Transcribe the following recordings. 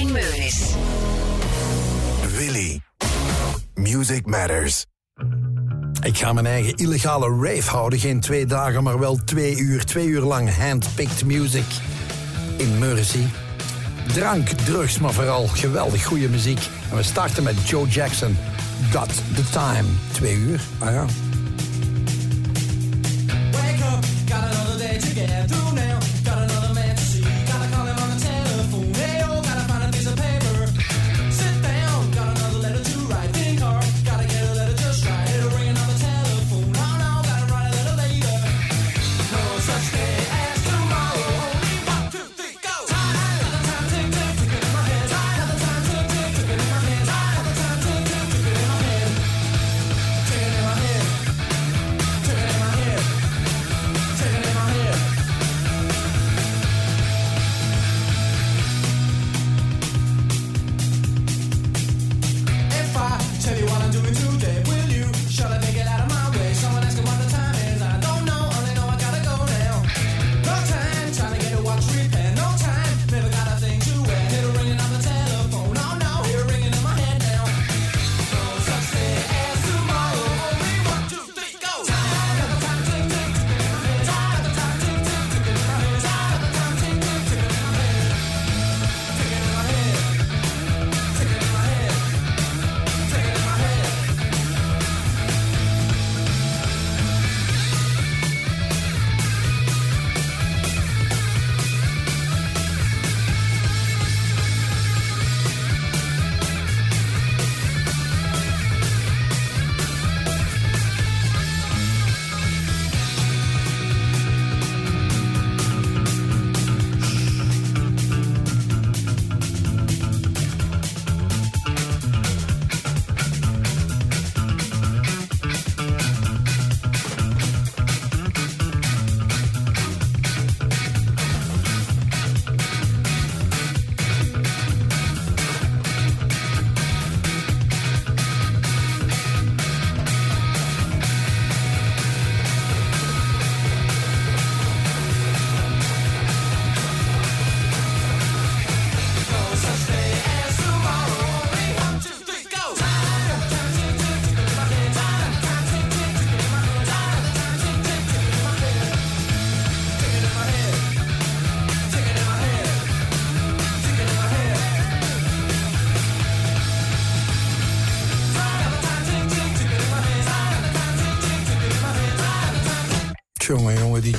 Stijn Meuris. Willy. Music matters. Ik ga mijn eigen illegale rave houden. Geen twee dagen, maar wel twee uur. Twee uur lang handpicked music. In Mercy. Drank, drugs, maar vooral geweldig goede muziek. En we starten met Joe Jackson. Got the time. Twee uur. Ah ja. Wake up, got another day to get through now.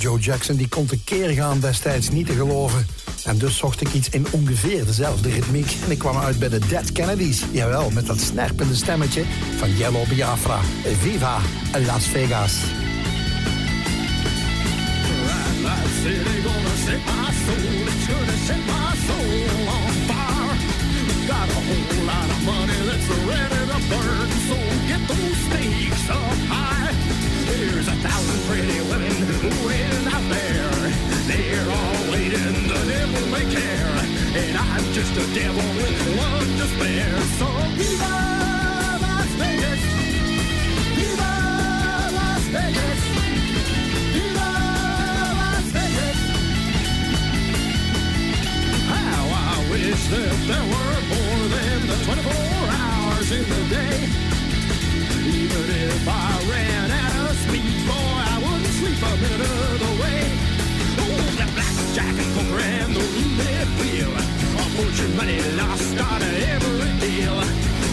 Joe Jackson die kon tekeer gaan destijds niet te geloven. En dus zocht ik iets in ongeveer dezelfde ritmiek. En ik kwam uit bij de Dead Kennedys. Jawel, met dat snerpende stemmetje van Yellow Biafra. Viva Las Vegas. I'm just a devil with one to spare. So viva Las Vegas! Viva Las Vegas! Viva Las Vegas! How I wish that there were more than the 24 hours in the day. Even if I ran out of speed, boy, I wouldn't sleep a minute of the way. Oh, the blackjack and poker and the roulette wheel. Put money lost of every deal.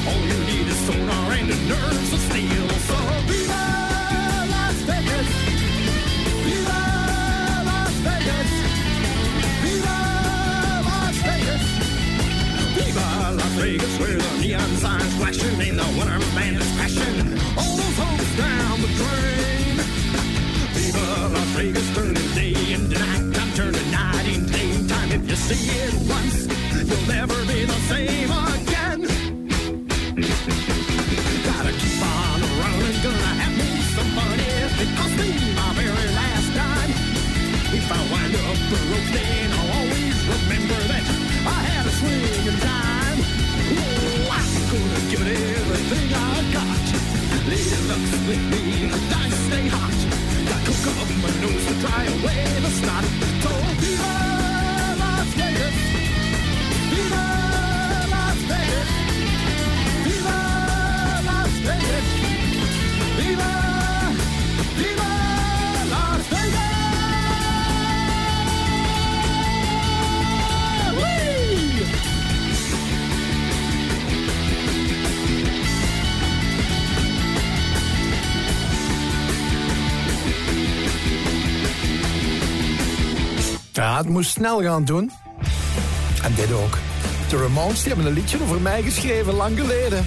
All you need is sonar and nerves of steel. So viva Las Vegas! Viva Las Vegas! Viva Las Vegas! Viva Las Vegas, where the neon signs flashing and the winter band is crashing. All those hopes down the drain. Viva Las Vegas, turning day into night. I'm turning night into daytime. If you see it once, you'll never be the same again. Gotta keep on gonna have me some money. It my very last. If I wind up then I'll always remember that I had a swing and dime. Oh, I'm gonna give it everything I got. Lady me, the dice stay hot. Got cook up my nose to dry away the. Ja, het moest snel gaan doen. En dit ook. De Ramones die hebben een liedje over mij geschreven, lang geleden.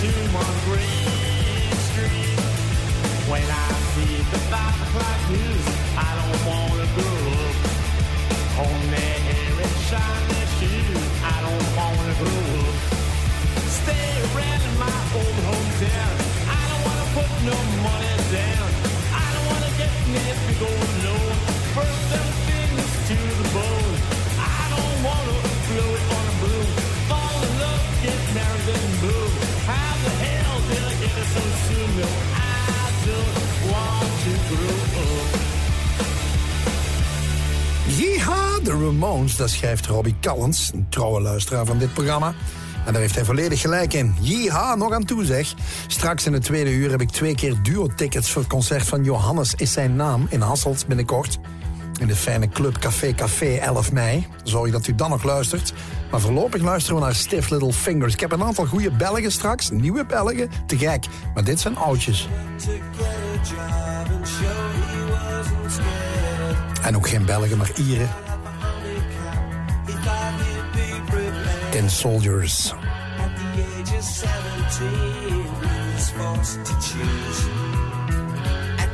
tomb on Green Street. When I see the five o'clock news, I don't wanna go. up. On their hair and shiny shoes, I don't wanna go. up. Stay around in my old hometown. I don't wanna put no money down. I don't wanna get near to First alone. First Yeehaw, de Ramones, dat schrijft Robbie Callens, een trouwe luisteraar van dit programma. En daar heeft hij volledig gelijk in. Yeehaw, nog aan toe zeg. Straks in het tweede uur heb ik twee keer duo-tickets voor het concert van Johannes is zijn naam in Hasselt binnenkort in de fijne club Café Café 11 mei. Sorry dat u dan nog luistert. Maar voorlopig luisteren we naar Stiff Little Fingers. Ik heb een aantal goede Belgen straks, nieuwe Belgen, te gek. Maar dit zijn oudjes. En ook geen Belgen, maar Ieren. Tin Soldiers. At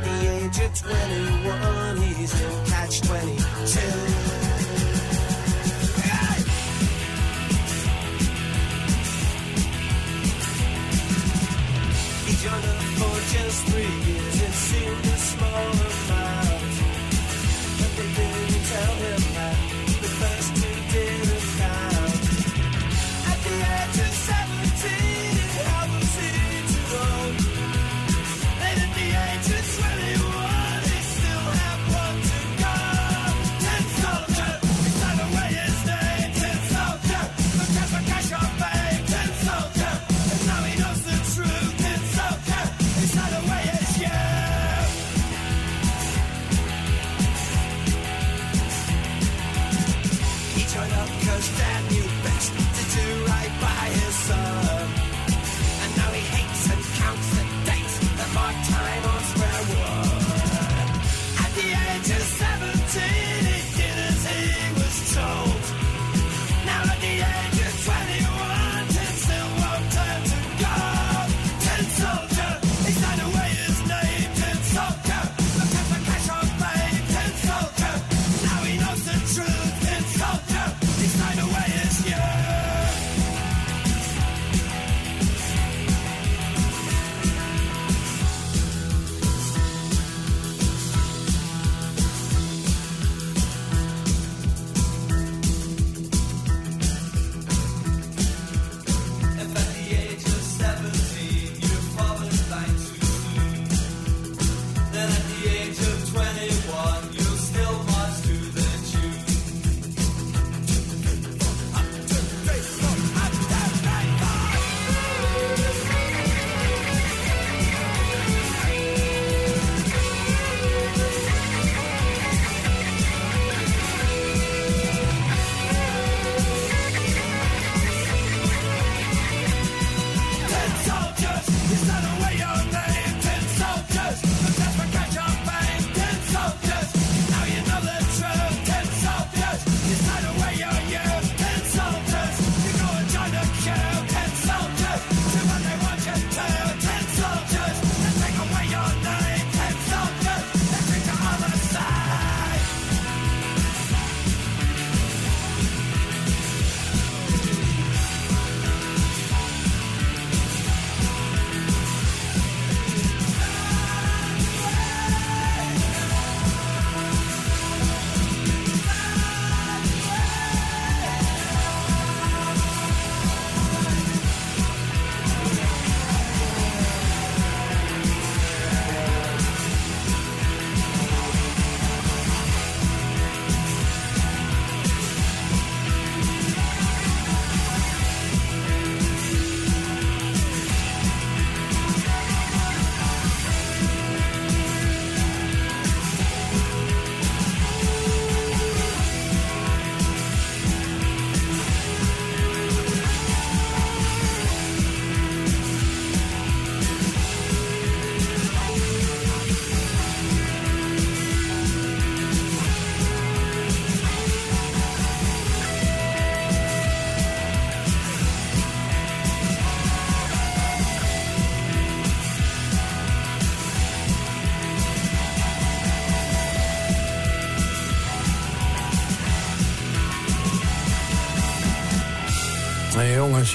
the age of 21, he's still Catch 22. for just three years. It seemed a small amount, but they didn't tell him.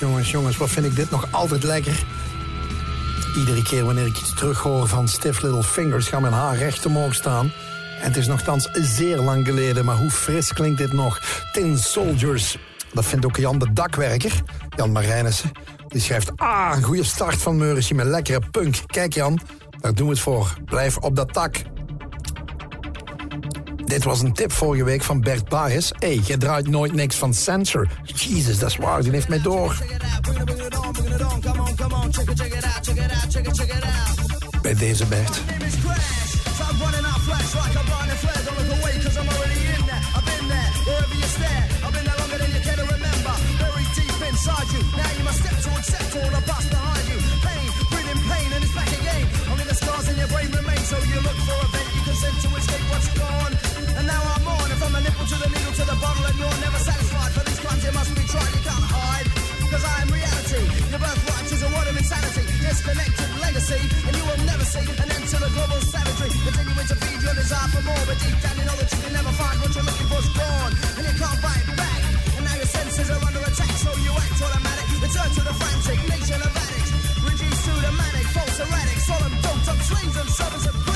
jongens, jongens, wat vind ik dit nog altijd lekker. Iedere keer wanneer ik iets terughoor van Stiff Little Fingers... gaan mijn haar recht omhoog staan. En het is nogthans zeer lang geleden, maar hoe fris klinkt dit nog. Tin Soldiers, dat vindt ook Jan de Dakwerker, Jan Marijnissen. Die schrijft, ah, een goede start van Meurisje met lekkere punk. Kijk Jan, daar doen we het voor. Blijf op dat tak dit was een tip vorige week van Bert Baes. Hé, hey, je draait nooit niks van Sensor. Jezus, dat is waar, die heeft mij door. Bij deze Bert. desire for more, but deep down you know that you can never find what you're looking for's gone, and you can't fight back. And now your senses are under attack, so you act automatic. Return to the frantic nation of addicts, reduced to the manic, false erratic, solemn, doped up, swings and servants of.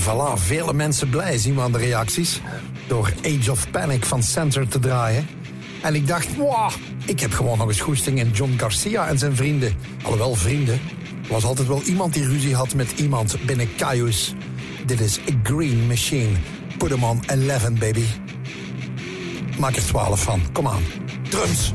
Voilà, vele mensen blij zien we aan de reacties. Door Age of Panic van Center te draaien. En ik dacht, wow, ik heb gewoon nog eens goesting in John Garcia en zijn vrienden. Alhoewel vrienden. Er was altijd wel iemand die ruzie had met iemand binnen Caius. Dit is A Green Machine. Put 'em on 11, baby. Maak er 12 van. Kom aan. Drums.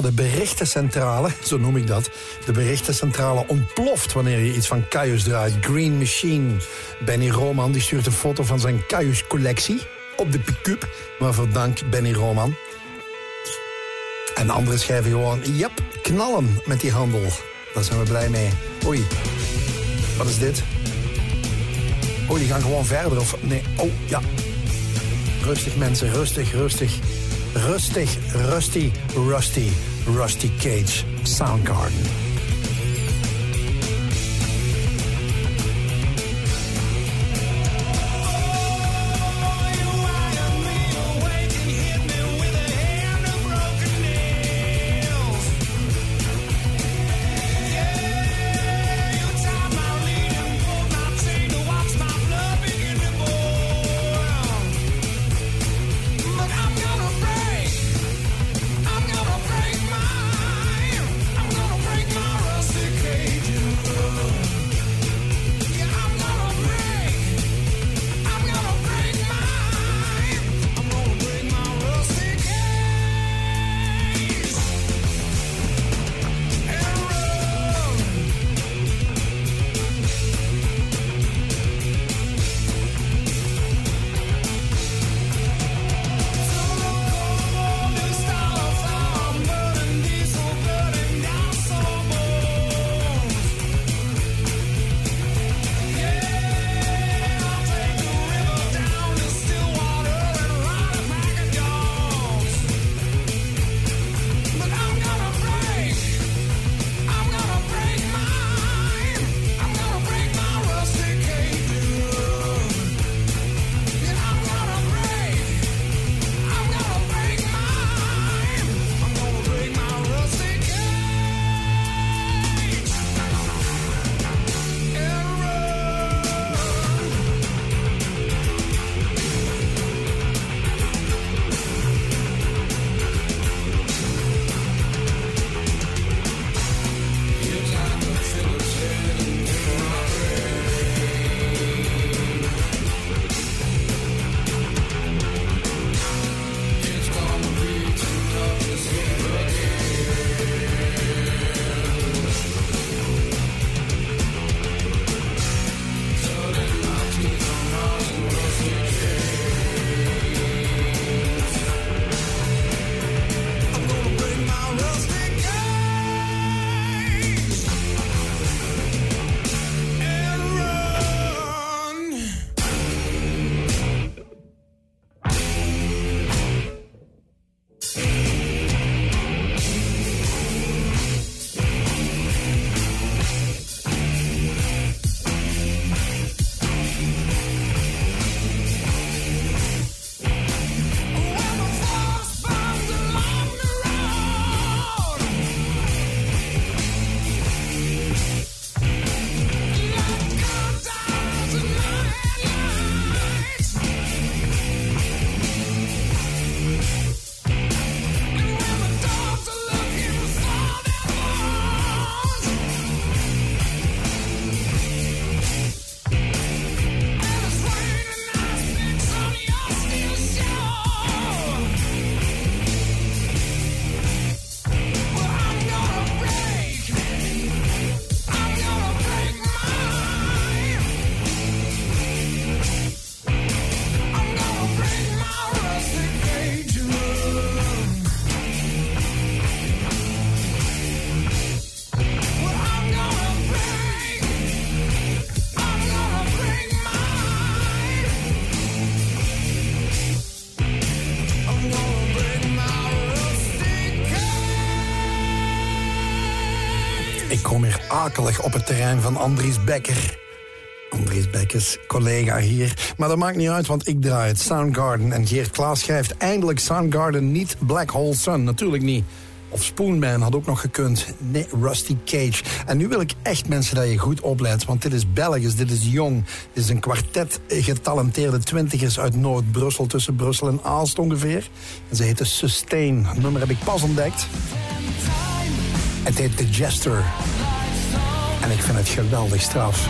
De berichtencentrale, zo noem ik dat. De berichtencentrale ontploft wanneer je iets van Caius draait. Green Machine. Benny Roman die stuurt een foto van zijn Caius-collectie op de pick-up. Waarvoor dank Benny Roman. En de anderen schrijven gewoon, yep, knallen met die handel. Daar zijn we blij mee. Oei, wat is dit? Oh, die gaan gewoon verder of... Nee, oh, ja. Rustig mensen, rustig, rustig. Rustig, rusty, rusty, rusty cage. Soundgarden. Kom hier akelig op het terrein van Andries Becker. Andries Beckers, collega hier. Maar dat maakt niet uit, want ik draai het Soundgarden. En Geert Klaas schrijft eindelijk Soundgarden, niet Black Hole Sun. Natuurlijk niet. Of Spoonman had ook nog gekund. Nee, Rusty Cage. En nu wil ik echt mensen dat je goed opleidt. Want dit is Belgisch, dit is jong. Dit is een kwartet getalenteerde twintigers uit Noord-Brussel. Tussen Brussel en Aalst ongeveer. En ze heten Sustain. Het nummer heb ik pas ontdekt. Het heet The Jester. Ik vind het geweldig straf.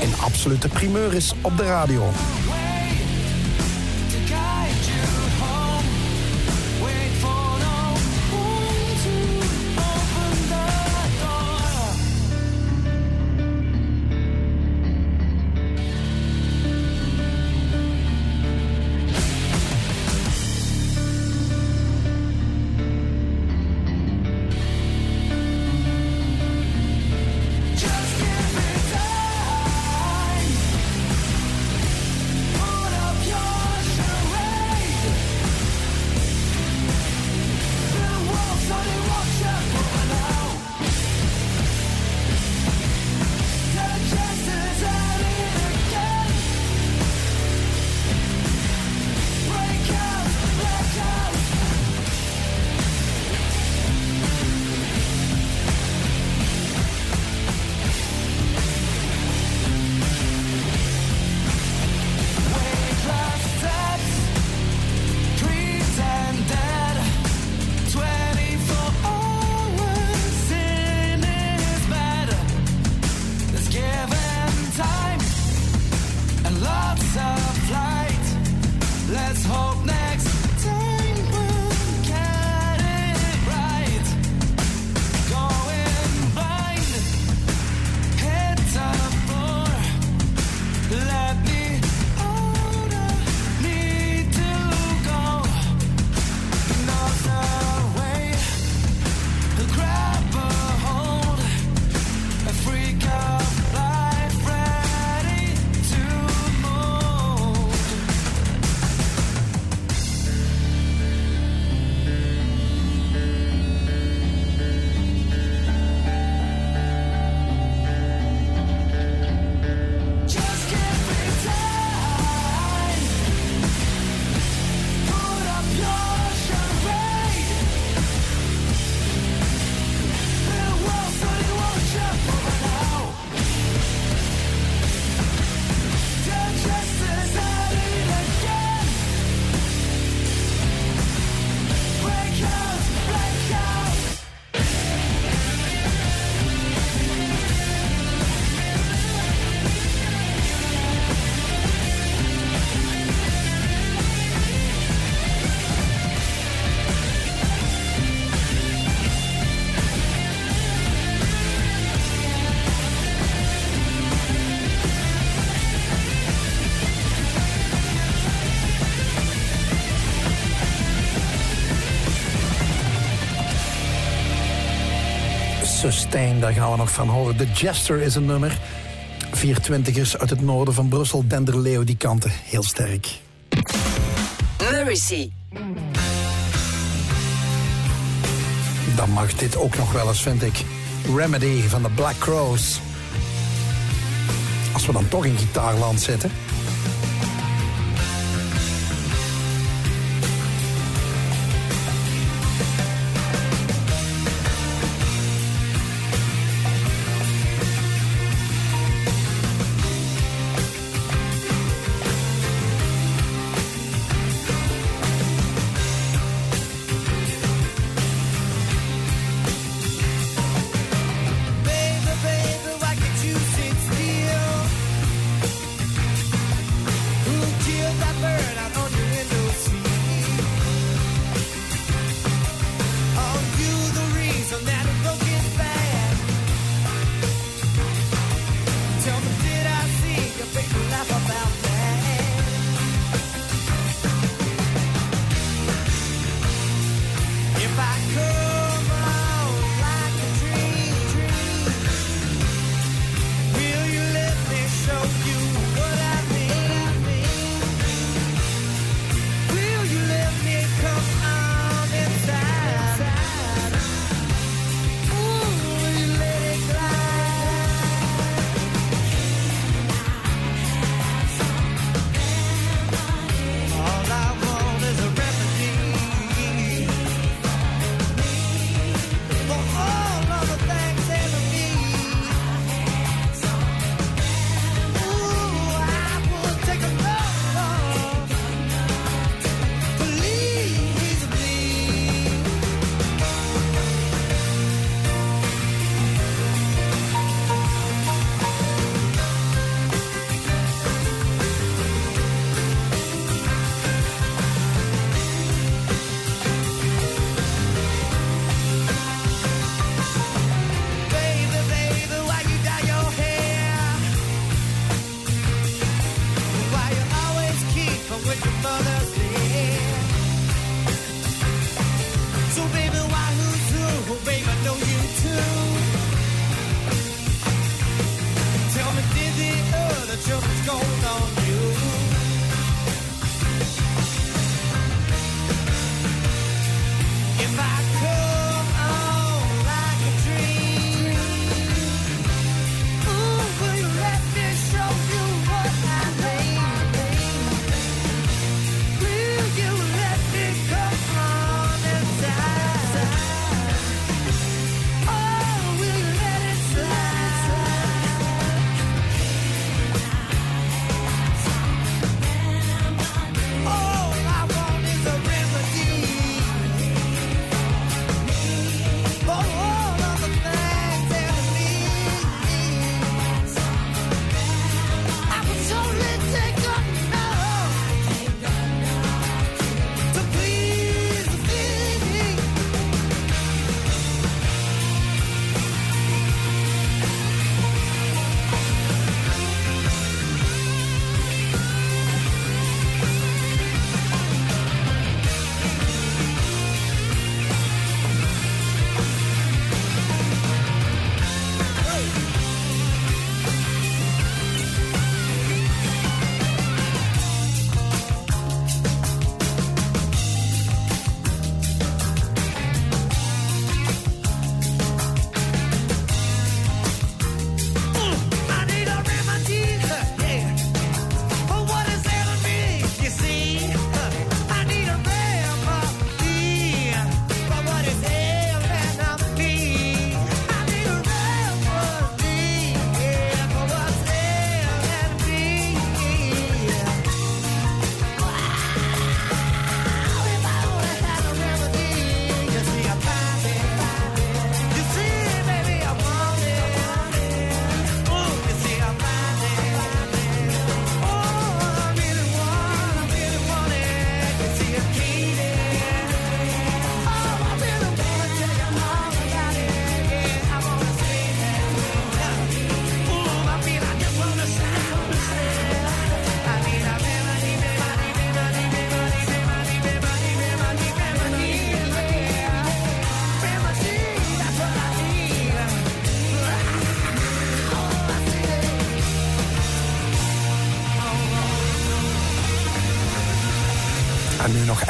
In absolute primeur is op de radio. Sustain, daar gaan we nog van horen. The Jester is een nummer. 420ers uit het noorden van Brussel, Denderleeuw, die kanten. Heel sterk. Mercy. Dan mag dit ook nog wel eens, vind ik. Remedy van de Black Crows. Als we dan toch in gitaarland zitten.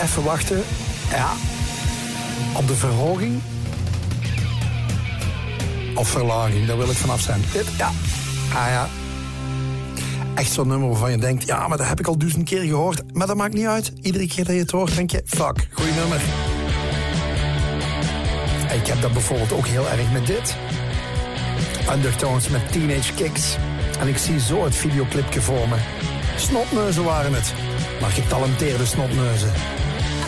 Even wachten. Ja. Op de verhoging. Of verlaging, daar wil ik vanaf zijn. Dit, ja. Ah ja. Echt zo'n nummer waarvan je denkt... Ja, maar dat heb ik al duizend keer gehoord. Maar dat maakt niet uit. Iedere keer dat je het hoort, denk je... Fuck, goeie nummer. Ik heb dat bijvoorbeeld ook heel erg met dit. Undertones met Teenage Kicks. En ik zie zo het videoclipje voor me. Snotneuzen waren het. Maar getalenteerde snotneuzen.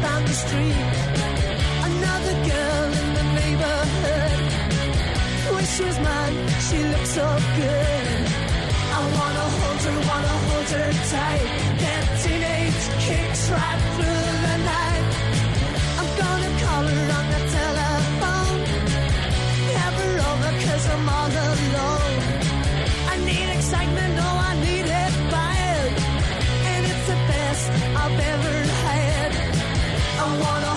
the street, another girl in the neighborhood. Wish she was mine, she looks so good. I wanna hold her, wanna hold her tight. That teenage kicks right through the night. I'm gonna call her on the I wanna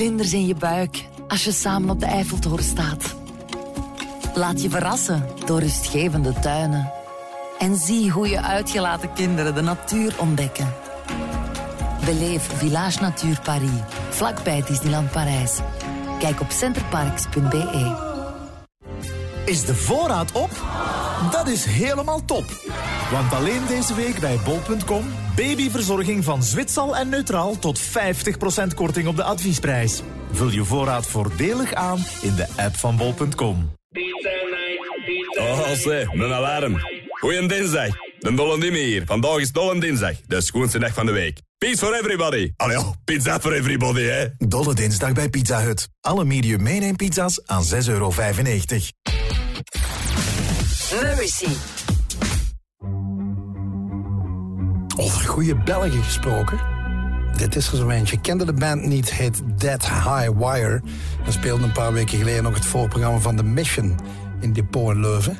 vlinders in je buik als je samen op de Eiffeltoren staat. Laat je verrassen door rustgevende tuinen. En zie hoe je uitgelaten kinderen de natuur ontdekken. Beleef Village Natuur Paris, vlakbij Disneyland Parijs. Kijk op centerparks.be. Is de voorraad op? Dat is helemaal top. Want alleen deze week bij bol.com babyverzorging van Zwitsal en Neutraal tot 50% korting op de adviesprijs. Vul je voorraad voordelig aan in de app van bol.com. Oh, zeg, een alarm. Goeie dinsdag. De Dolle hier. Vandaag is Dolle Dinsdag, de schoonste dag van de week. Peace for everybody. Allee, oh, pizza for everybody, hè. Dolle dinsdag bij Pizza Hut. Alle medium meeneem pizza's aan 6,95 euro. Mercy. Over goede Belgen gesproken. Dit is er zo eentje. Kende de band niet, heet Dead High Wire. En speelde een paar weken geleden nog het voorprogramma van The Mission in Depot in Leuven.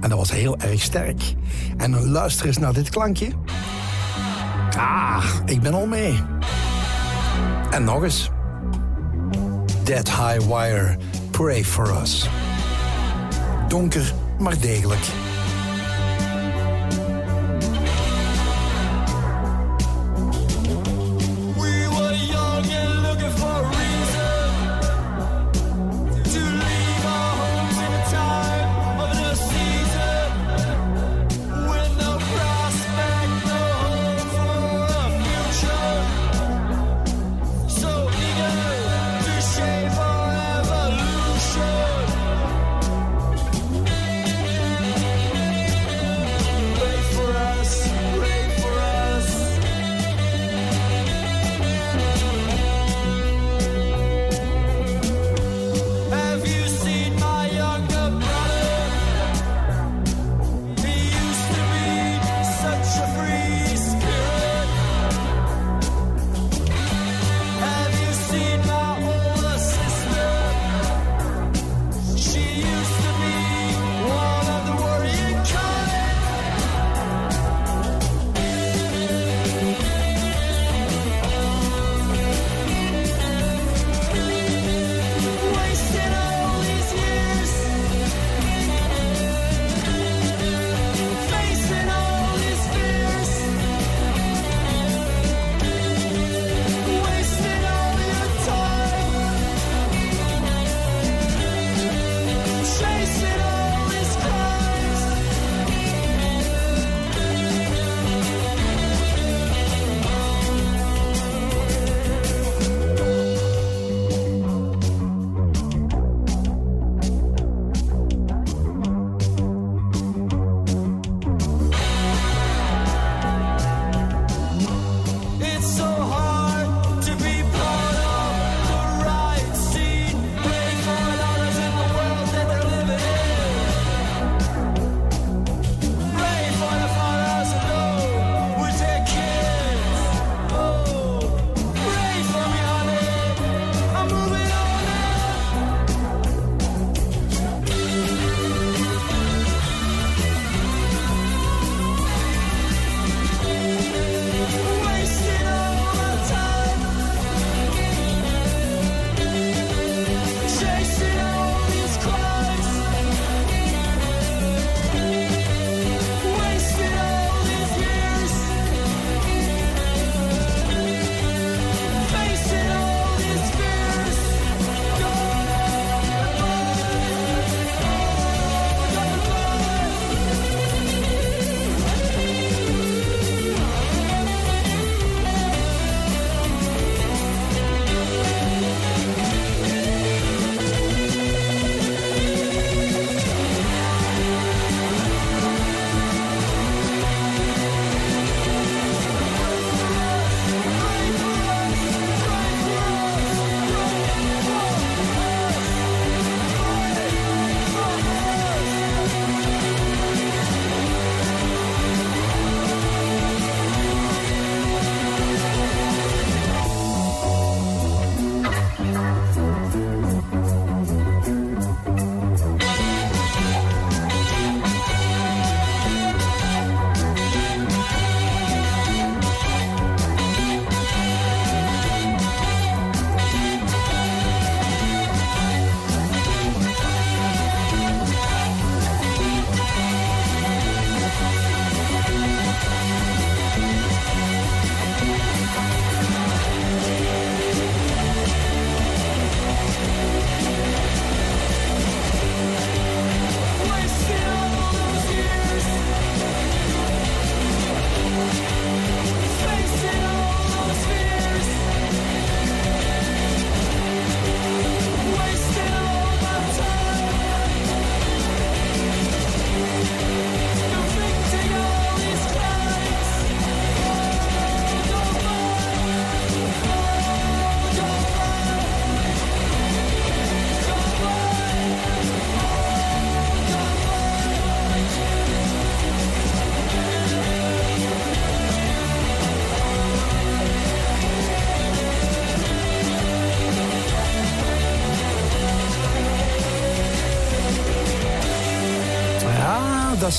En dat was heel erg sterk. En luister eens naar dit klankje. Ah, ik ben al mee. En nog eens. Dead High Wire, Pray for Us. Donker, maar degelijk.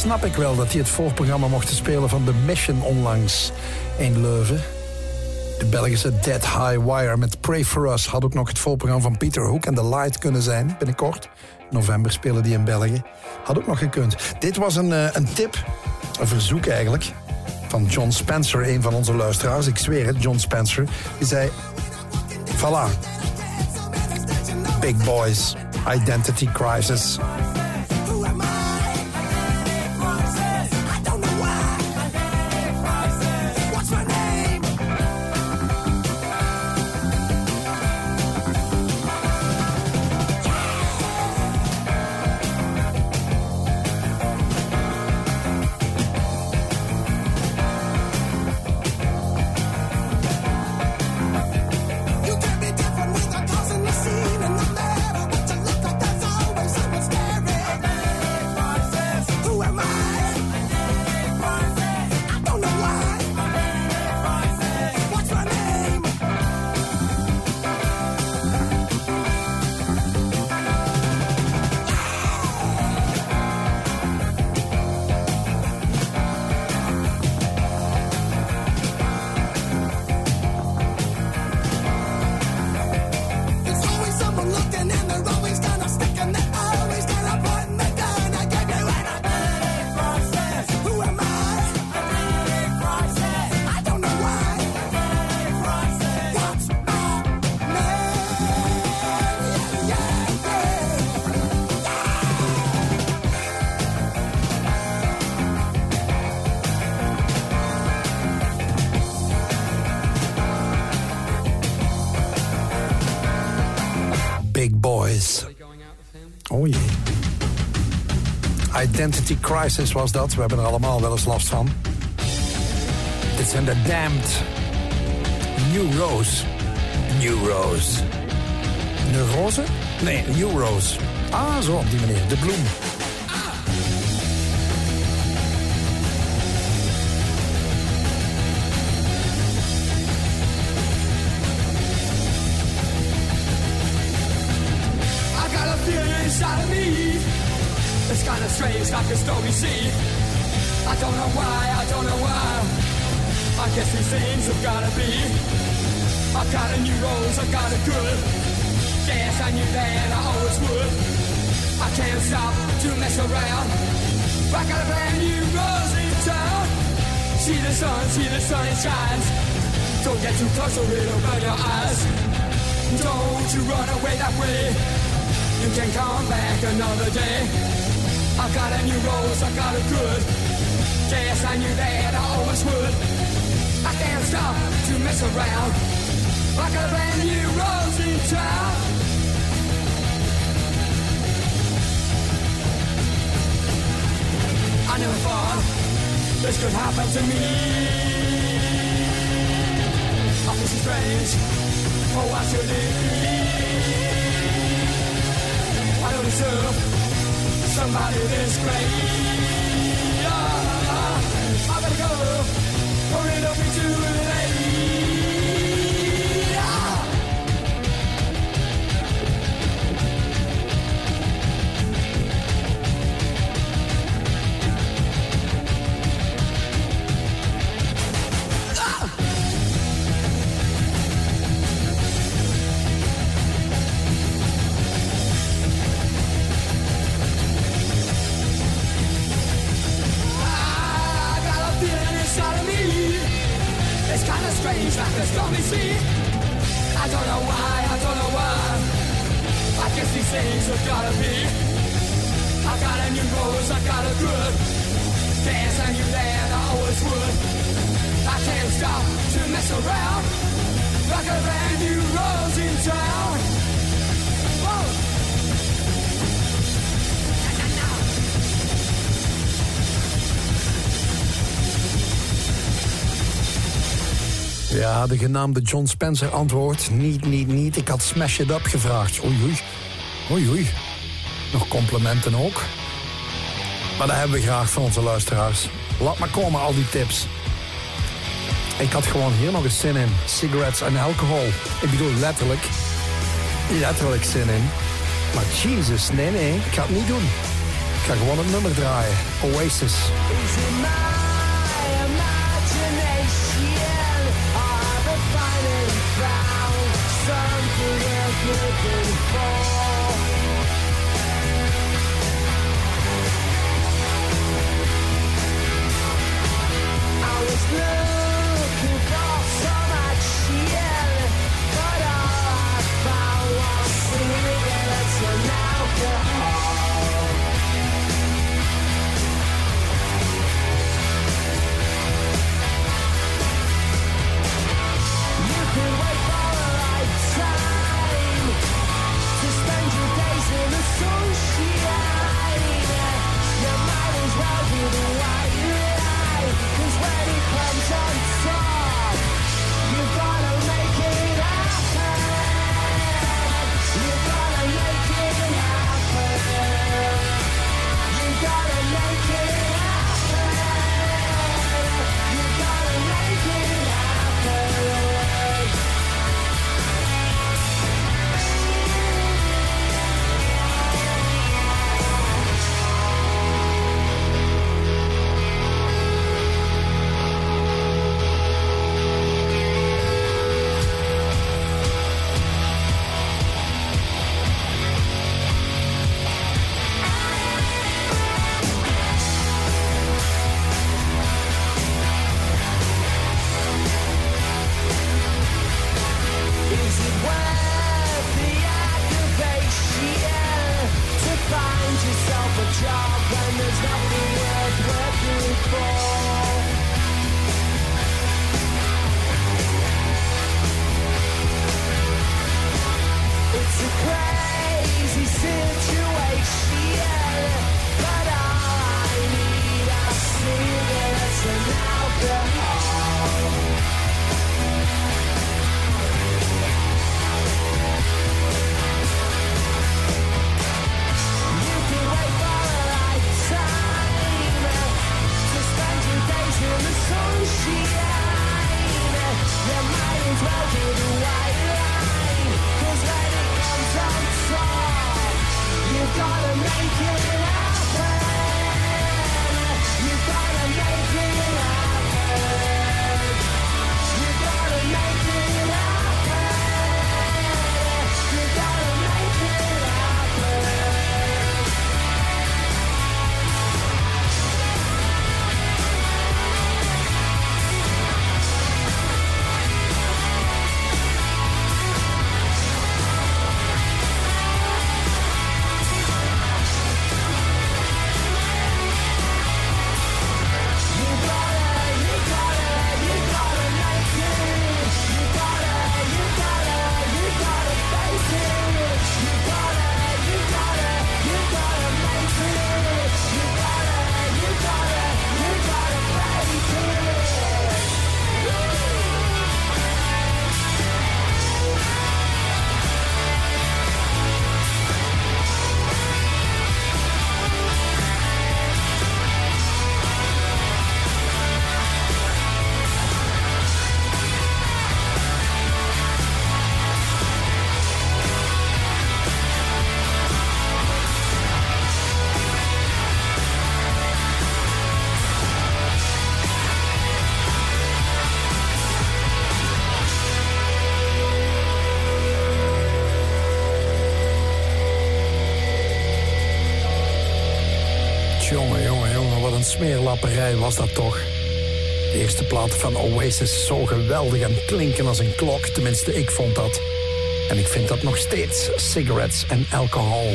Snap ik wel, dat die het voorprogramma mochten spelen van The Mission onlangs in Leuven. De Belgische Dead High Wire met Pray For Us had ook nog het voorprogramma van Peter Hook en The Light kunnen zijn binnenkort. In november spelen die in België. Had ook nog gekund. Dit was een, eh, een tip, een verzoek eigenlijk, van John Spencer, een van onze luisteraars. Ik zweer het, John Spencer. Die zei, voilà, Big Boys, Identity Crisis. Identity Crisis was dat. We hebben er allemaal wel eens last van. Dit zijn de Damned. New Rose. New Rose. Neurose? Nee, New Rose. Ah, zo op die manier. De bloem. Things have gotta be. I've got a new rose, I've got a good. Yes, I knew that I always would. I can't stop to mess around. I got a brand new rose in town. See the sun, see the sun, it shines. Don't get too close or it'll burn your eyes. Don't you run away that way. You can come back another day. I've got a new rose, I've got a good. Yes, I knew that I always would. I can't stop to mess around. I got a brand new rose in town. I never thought this could happen to me. I feel so strange. Oh, why should it? I don't deserve somebody this great. don't be too De genaamde John Spencer antwoordt... Niet, niet, niet, ik had Smash It Up gevraagd. Oei, oei. Oei, oei. Nog complimenten ook. Maar dat hebben we graag van onze luisteraars. Laat maar komen, al die tips. Ik had gewoon hier nog eens zin in. Cigarettes en alcohol. Ik bedoel letterlijk. Letterlijk zin in. Maar Jesus, nee, nee. Ik ga het niet doen. Ik ga gewoon het nummer draaien. Oasis. love. smeerlapperij was dat toch. De eerste plaat van Oasis zo geweldig en klinken als een klok. Tenminste, ik vond dat. En ik vind dat nog steeds. Cigarettes en alcohol.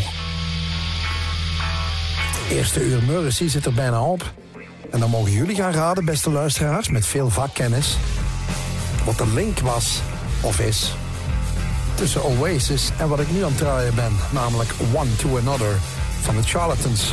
Het eerste uur Murrissy zit er bijna op. En dan mogen jullie gaan raden, beste luisteraars, met veel vakkennis... wat de link was of is tussen Oasis en wat ik nu aan het draaien ben. Namelijk One to Another van de Charlatans.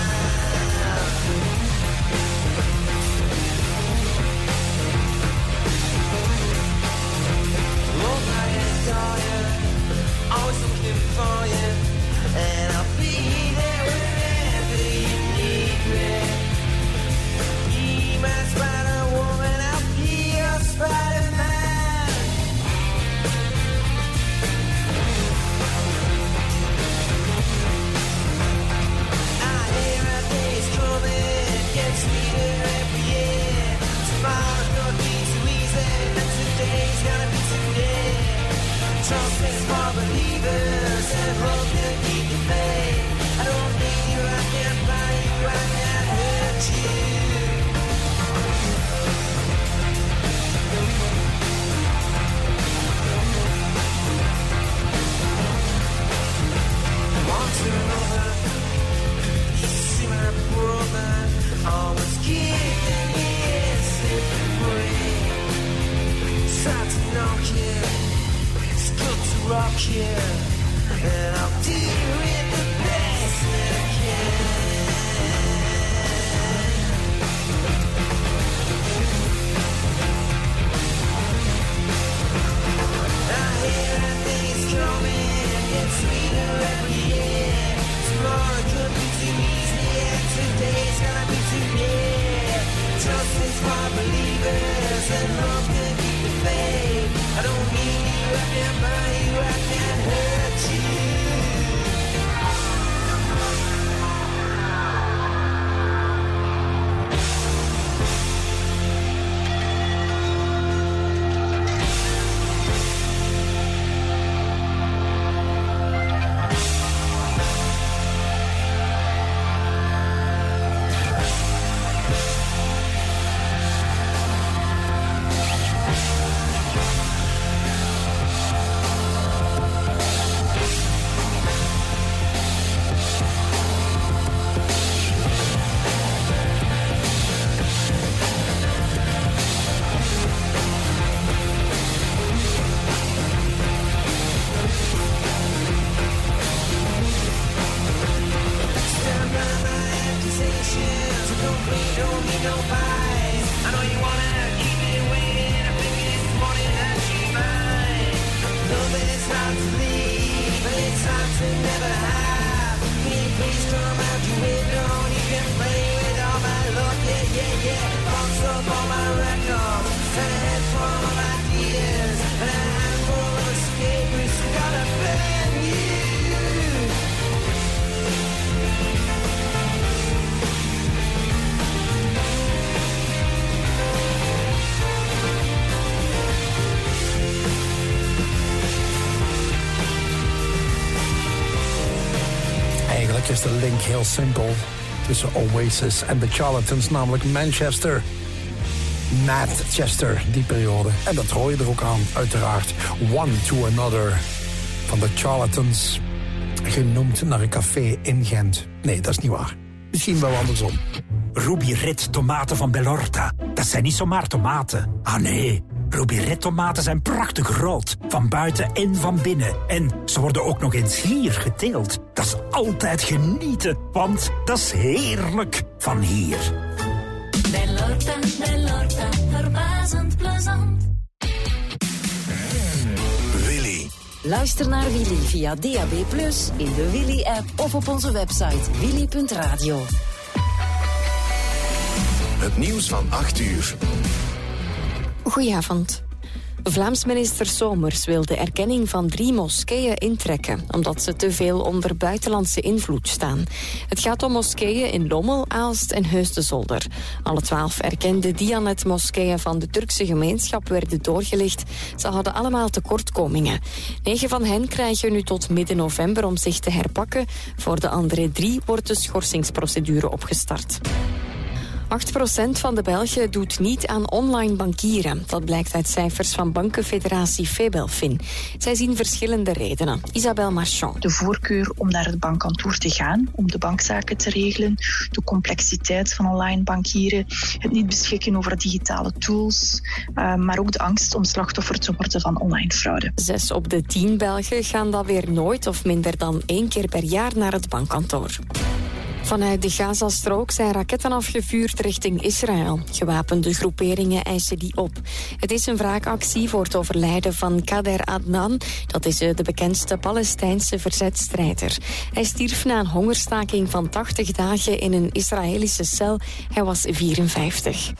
dying, always looking for you. Trust for believers and hope. And I'll do the best I can. Hear things coming, it gets sweeter every year. Tomorrow be too easy, and gonna be too near. Justice for believers and love can keep the faith. I don't mean you, I heel simpel tussen Oasis en de Charlatans, namelijk Manchester. Manchester, die periode. En dat hoor je er ook aan, uiteraard. One to Another van de Charlatans. Genoemd naar een café in Gent. Nee, dat is niet waar. Misschien wel andersom. Ruby Red tomaten van Bellorta. Dat zijn niet zomaar tomaten. Ah nee, Ruby Red tomaten zijn prachtig rood. Van buiten en van binnen. En ze worden ook nog eens hier geteeld. Dat is altijd genieten, want dat is heerlijk van hier. Bellorta, Bellorta, verbazend plezant. Willy. Luister naar Willy via DAB+, in de Willy-app of op onze website willy.radio. Het nieuws van 8 uur. Goedenavond. Vlaams minister Somers wil de erkenning van drie moskeeën intrekken, omdat ze te veel onder buitenlandse invloed staan. Het gaat om moskeeën in Lommel, Aalst en Heusden-Zolder. Alle twaalf erkende Dianet-moskeeën van de Turkse gemeenschap werden doorgelicht. Ze hadden allemaal tekortkomingen. Negen van hen krijgen nu tot midden november om zich te herpakken. Voor de andere drie wordt de schorsingsprocedure opgestart. 8% van de Belgen doet niet aan online bankieren. Dat blijkt uit cijfers van bankenfederatie Febelfin. Zij zien verschillende redenen. Isabel Marchand. de voorkeur om naar het bankkantoor te gaan, om de bankzaken te regelen, de complexiteit van online bankieren, het niet beschikken over digitale tools, eh, maar ook de angst om slachtoffer te worden van online fraude. Zes op de tien Belgen gaan dan weer nooit of minder dan één keer per jaar naar het bankkantoor. Vanuit de Gazastrook zijn raketten afgevuurd richting Israël. Gewapende groeperingen eisen die op. Het is een wraakactie voor het overlijden van Kader Adnan. Dat is eh, de bekendste Palestijnse verzetstrijder. Hij stierf na een hongerstaking van 80 dagen in een Israëlische cel. Hij was 54.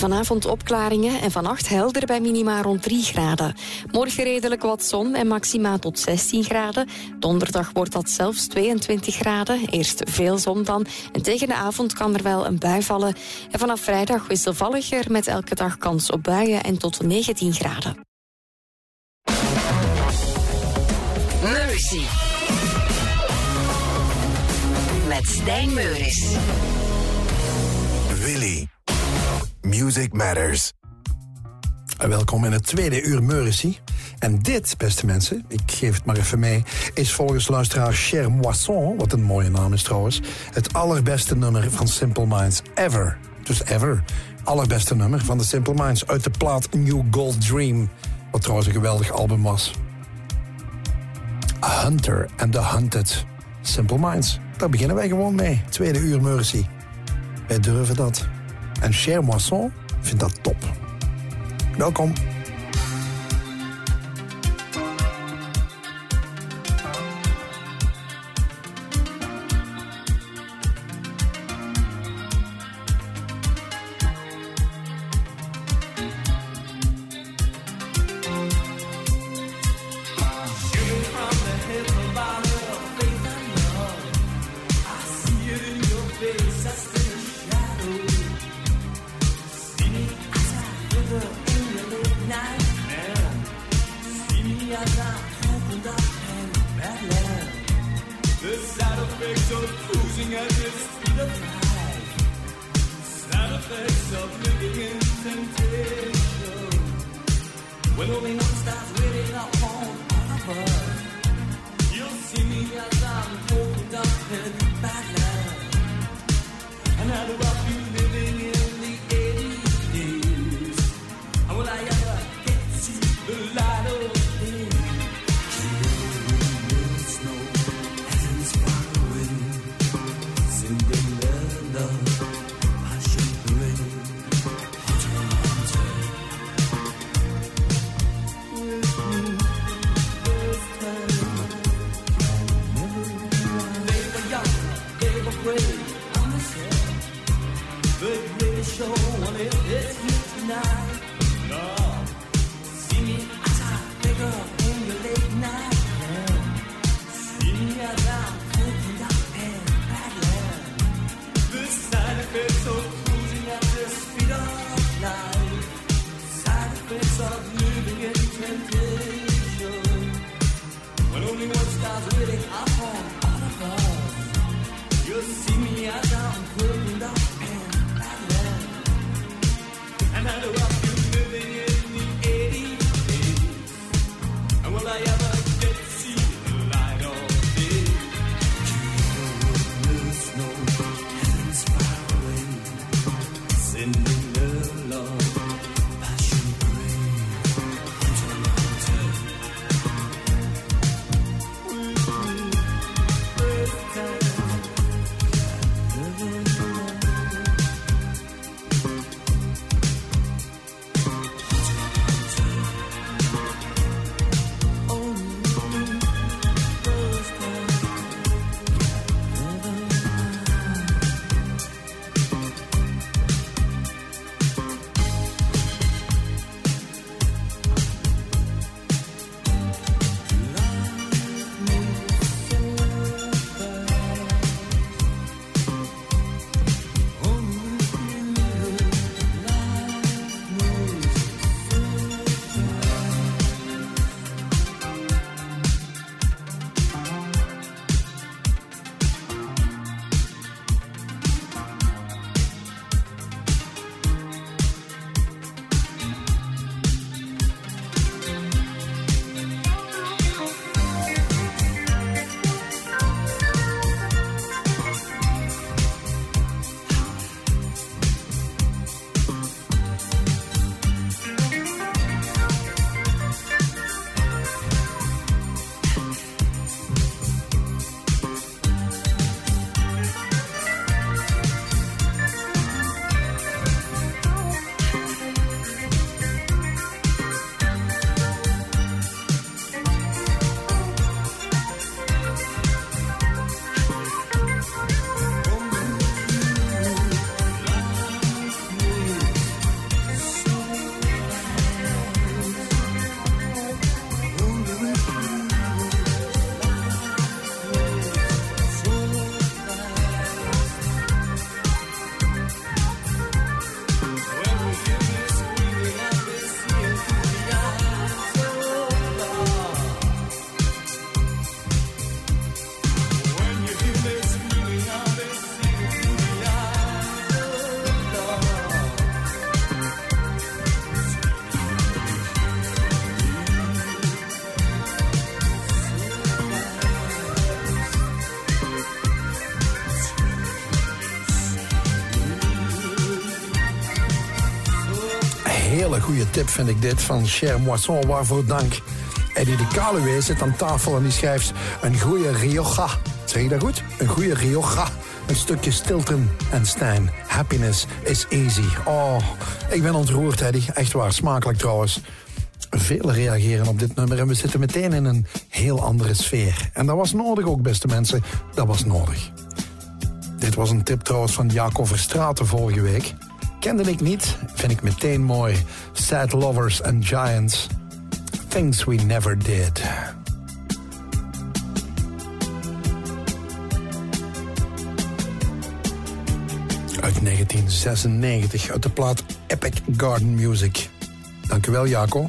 Vanavond opklaringen en vannacht helder bij minima rond 3 graden. Morgen redelijk wat zon en maxima tot 16 graden. Donderdag wordt dat zelfs 22 graden. Eerst veel zon dan. En tegen de avond kan er wel een bui vallen. En vanaf vrijdag wisselvalliger met elke dag kans op buien en tot 19 graden. Mercy. Met Stijn Meuris. Music Matters. Welkom in het tweede uur Meuricy. En dit, beste mensen, ik geef het maar even mee... is volgens luisteraar Cher Moisson, wat een mooie naam is trouwens... het allerbeste nummer van Simple Minds ever. Dus ever. Allerbeste nummer van de Simple Minds uit de plaat New Gold Dream. Wat trouwens een geweldig album was. Hunter and the Hunted. Simple Minds. Daar beginnen wij gewoon mee. Tweede uur Mercy. Wij durven dat. En Cher Moisson vindt dat top. Welkom. Tip vind ik dit van Cher Moisson, waarvoor dank. Eddie de Kaluwe zit aan tafel en die schrijft een goede Rioja. Zeg je dat goed? Een goede Rioja. Een stukje Stilton en Stijn. Happiness is easy. Oh, ik ben ontroerd, Eddie. Echt waar, smakelijk trouwens. Velen reageren op dit nummer en we zitten meteen in een heel andere sfeer. En dat was nodig ook, beste mensen. Dat was nodig. Dit was een tip trouwens van Jaco Verstraten vorige week. Kende ik niet, vind ik meteen mooi. Sad Lovers and Giants. Things We Never Did. Uit 1996, uit de plaat Epic Garden Music. Dankjewel, Jaco.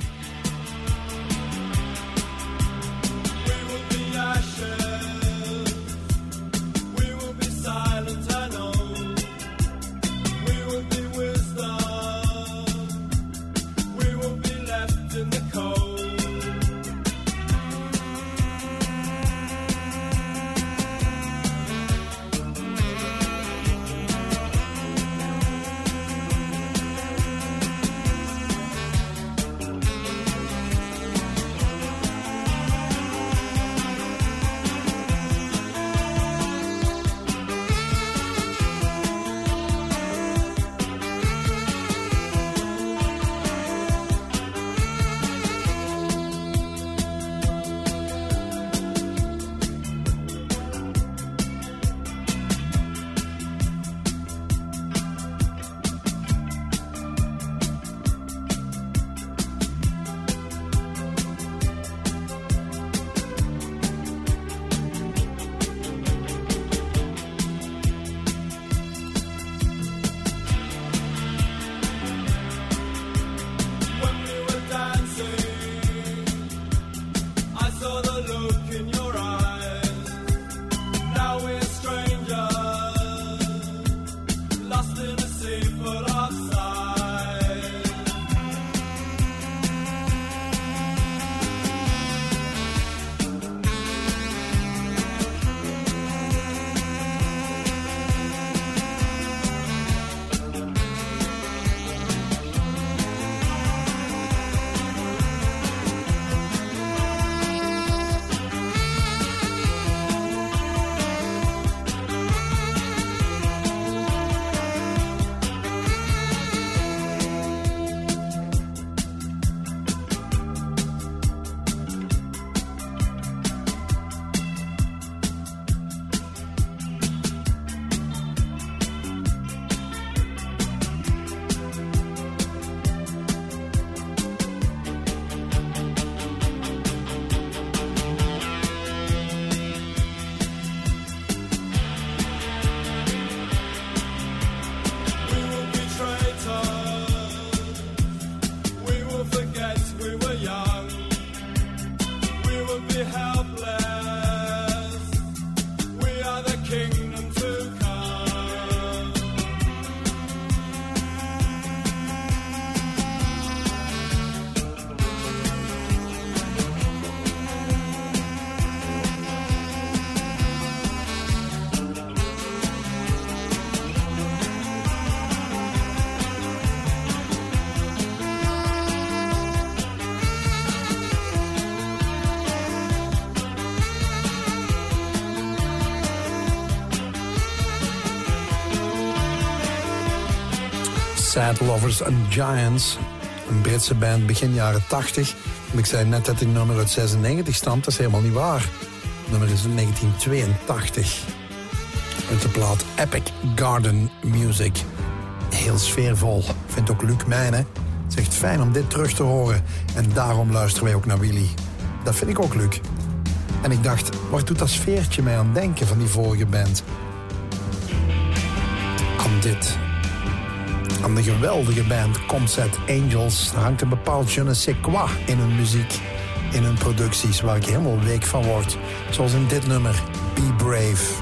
Sad Lovers and Giants. Een Britse band begin jaren 80. Ik zei net dat die nummer uit 96 stamt. Dat is helemaal niet waar. Het nummer is uit 1982. Uit de plaat Epic Garden Music. Heel sfeervol. Vindt ook Luc Mijnen. Echt fijn om dit terug te horen. En daarom luisteren wij ook naar Willy. Dat vind ik ook Luc. En ik dacht, waar doet dat sfeertje mij aan denken van die vorige band? Aan dit. Aan de geweldige band Comset Angels hangt een bepaald je ne sais quoi in hun muziek, in hun producties, waar ik helemaal week van word. Zoals in dit nummer, Be Brave.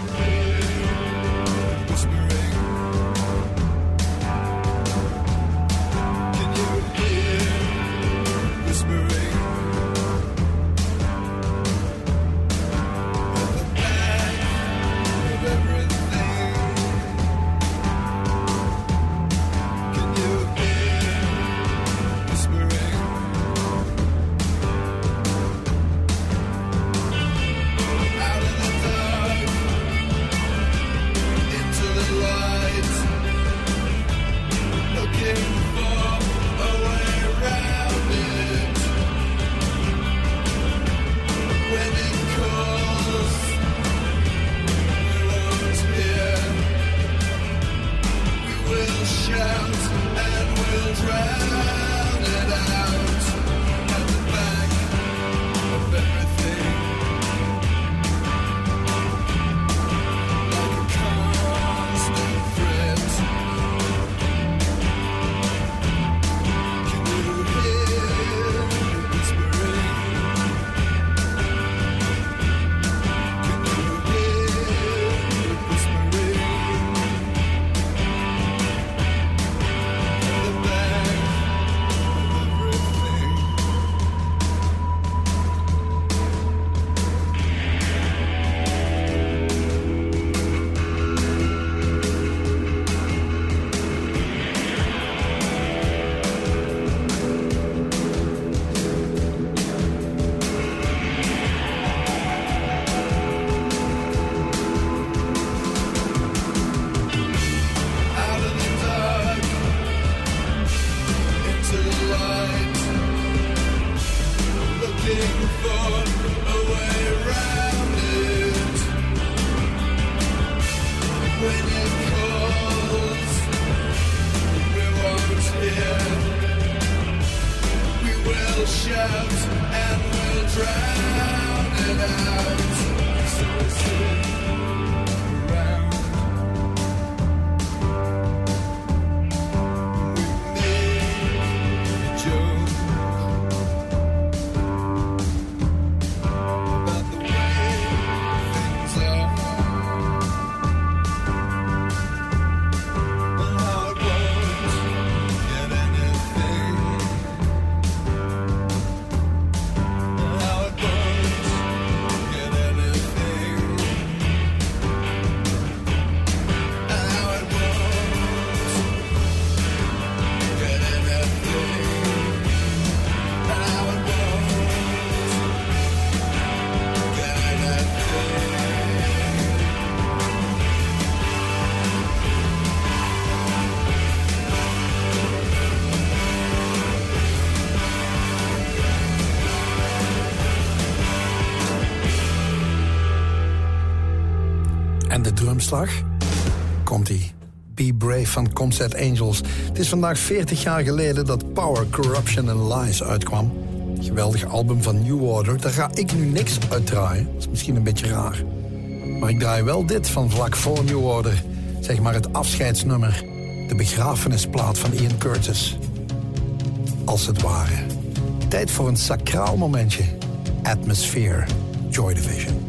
Komt-ie. Be Brave van Concert Angels. Het is vandaag 40 jaar geleden dat Power, Corruption and Lies uitkwam. Geweldig album van New Order. Daar ga ik nu niks uit draaien. Dat is misschien een beetje raar. Maar ik draai wel dit van vlak voor New Order. Zeg maar het afscheidsnummer. De begrafenisplaat van Ian Curtis. Als het ware. Tijd voor een sacraal momentje. Atmosphere. Joy Division.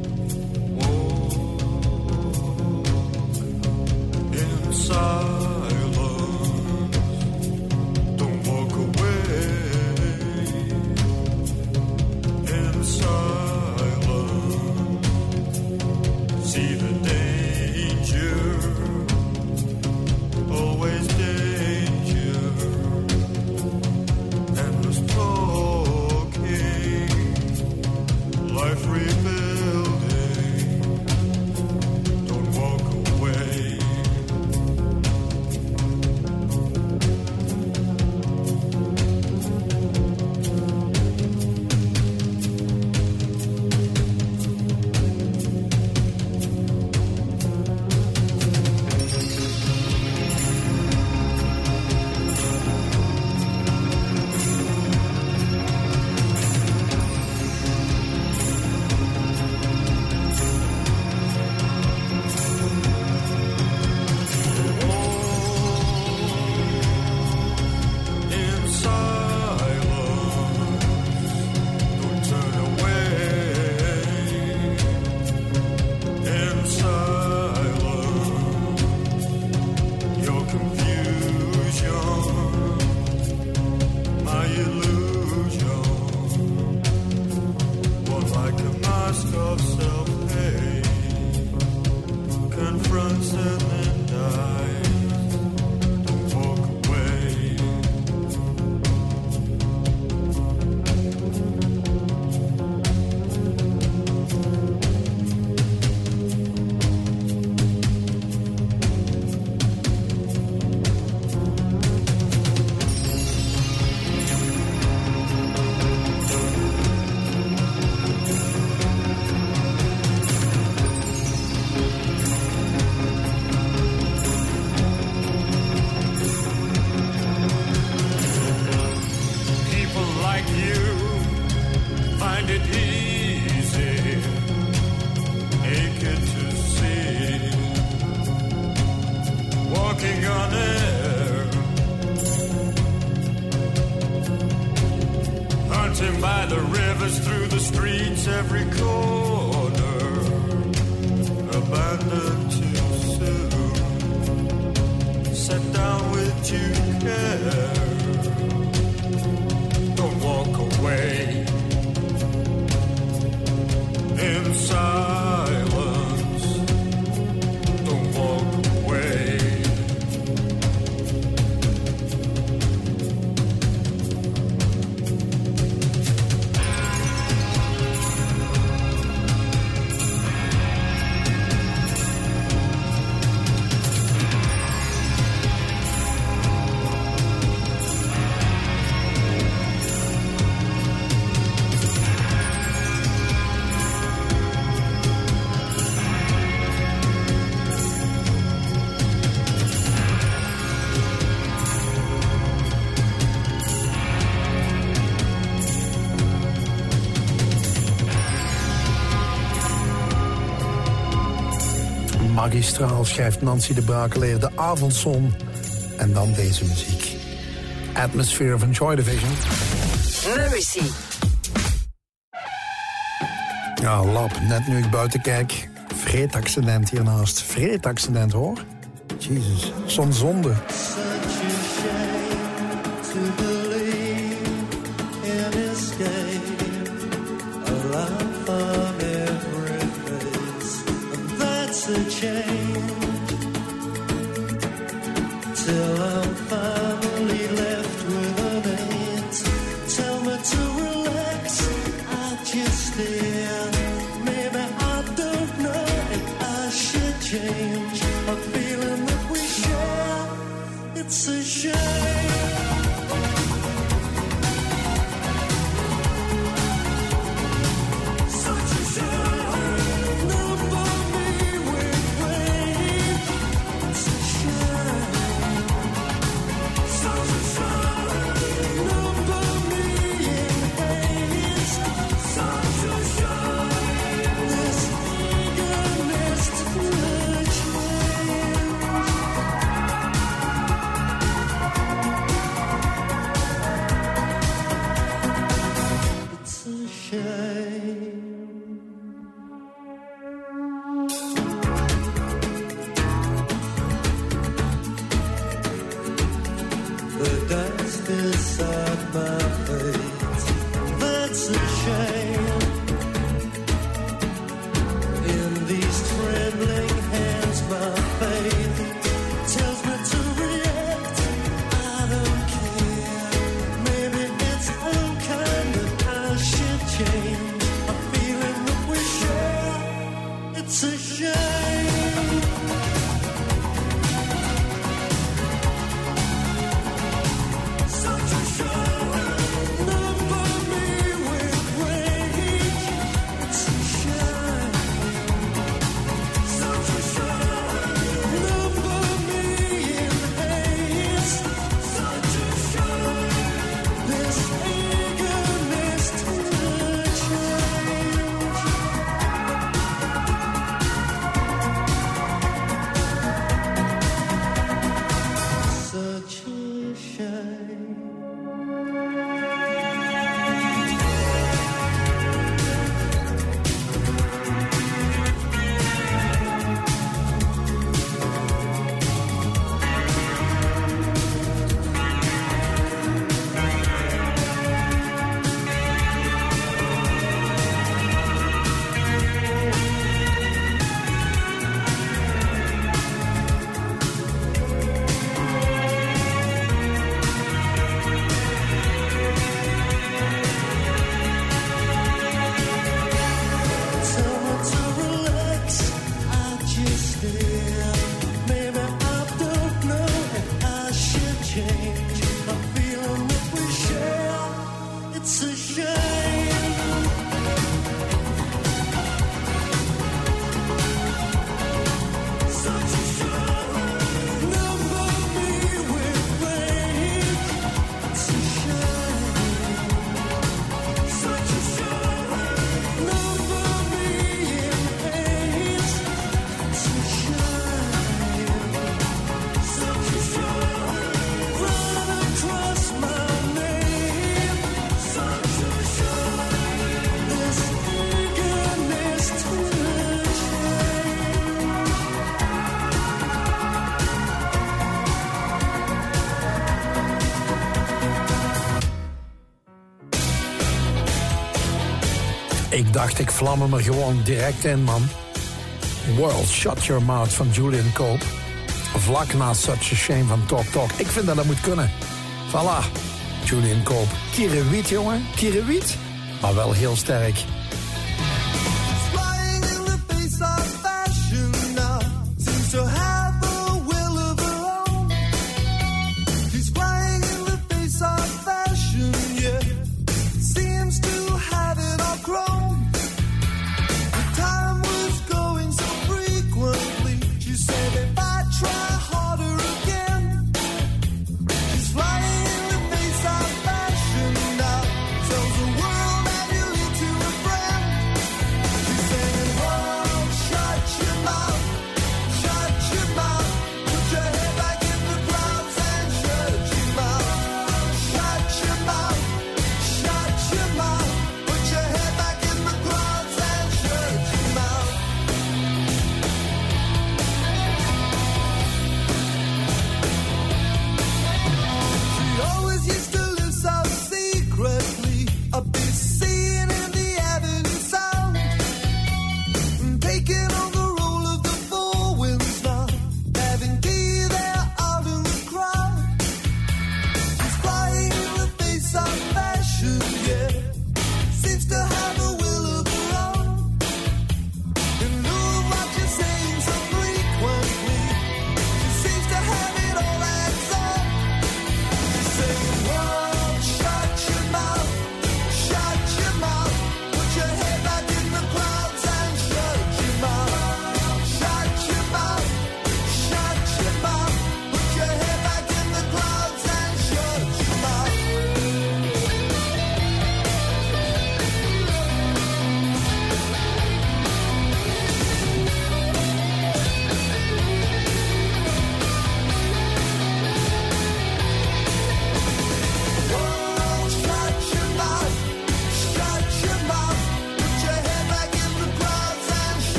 Magistraal schrijft Nancy de Brakeleer de avondzon. En dan deze muziek. Atmosphere van Joy Division. Mercy. Ja, lap, net nu ik buiten kijk. Vreetaccident hiernaast. Vreetaccident hoor. Jezus, zo'n zonde. Ik dacht, ik vlam hem er gewoon direct in, man. World, Shut Your Mouth van Julian Cope. Vlak na Such a Shame van Talk Talk. Ik vind dat dat moet kunnen. Voilà, Julian Cope. Kierewiet, jongen. Kierewiet. Maar wel heel sterk.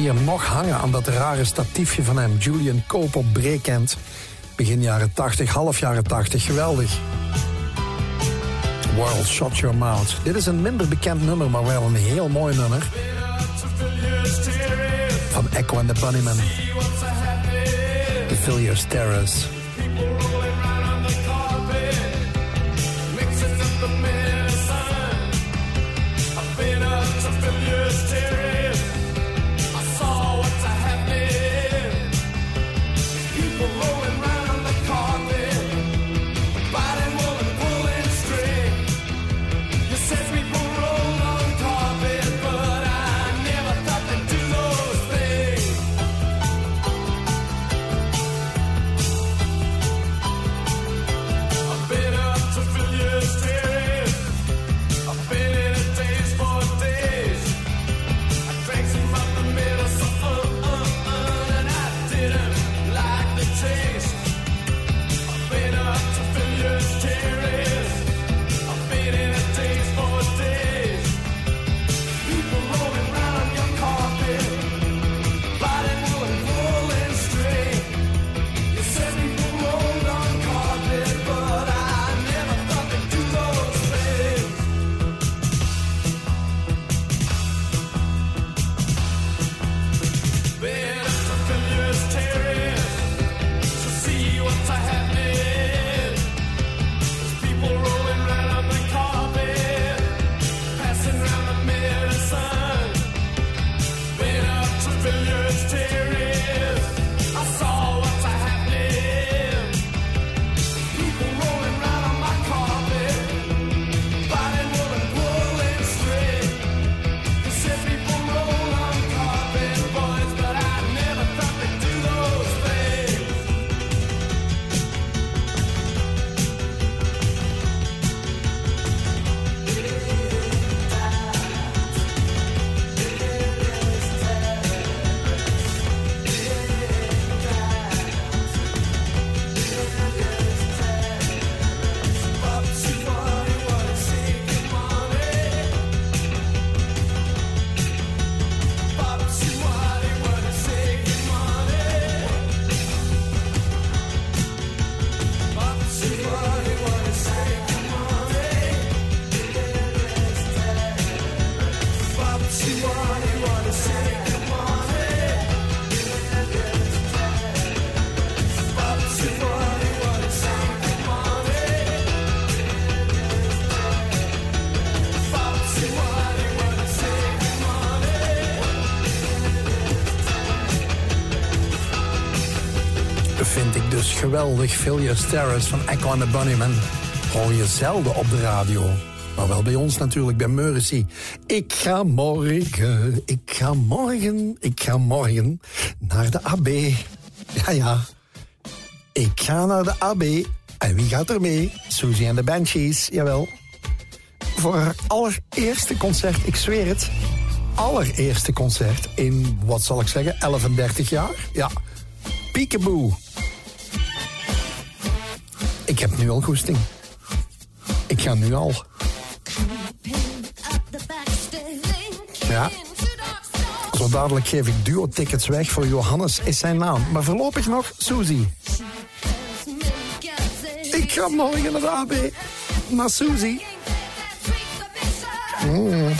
Zie hem nog hangen aan dat rare statiefje van hem. Julian Cope op Breekend. Begin jaren 80, half jaren 80. Geweldig. World Shut Your Mouth. Dit is een minder bekend nummer, maar wel een heel mooi nummer. Van Echo and the Bunnymen. The Villiers Terrace. Geweldig. Phileas Terrace van Echo and the Bunnymen hoor je zelden op de radio. Maar wel bij ons natuurlijk, bij Mercy. Ik ga morgen, ik ga morgen, ik ga morgen naar de AB. Ja, ja. Ik ga naar de AB. En wie gaat er mee? Susie en de Banshees, jawel. Voor haar allereerste concert, ik zweer het. Allereerste concert in, wat zal ik zeggen, 11 en 30 jaar. Ja, Peekaboo. Ik heb nu al goesting. Ik ga nu al. Ja. Zo dadelijk geef ik duo-tickets weg voor Johannes is zijn naam. Maar voorlopig nog Suzy. Ik ga morgen naar de AB. Naar Suzy. Mm.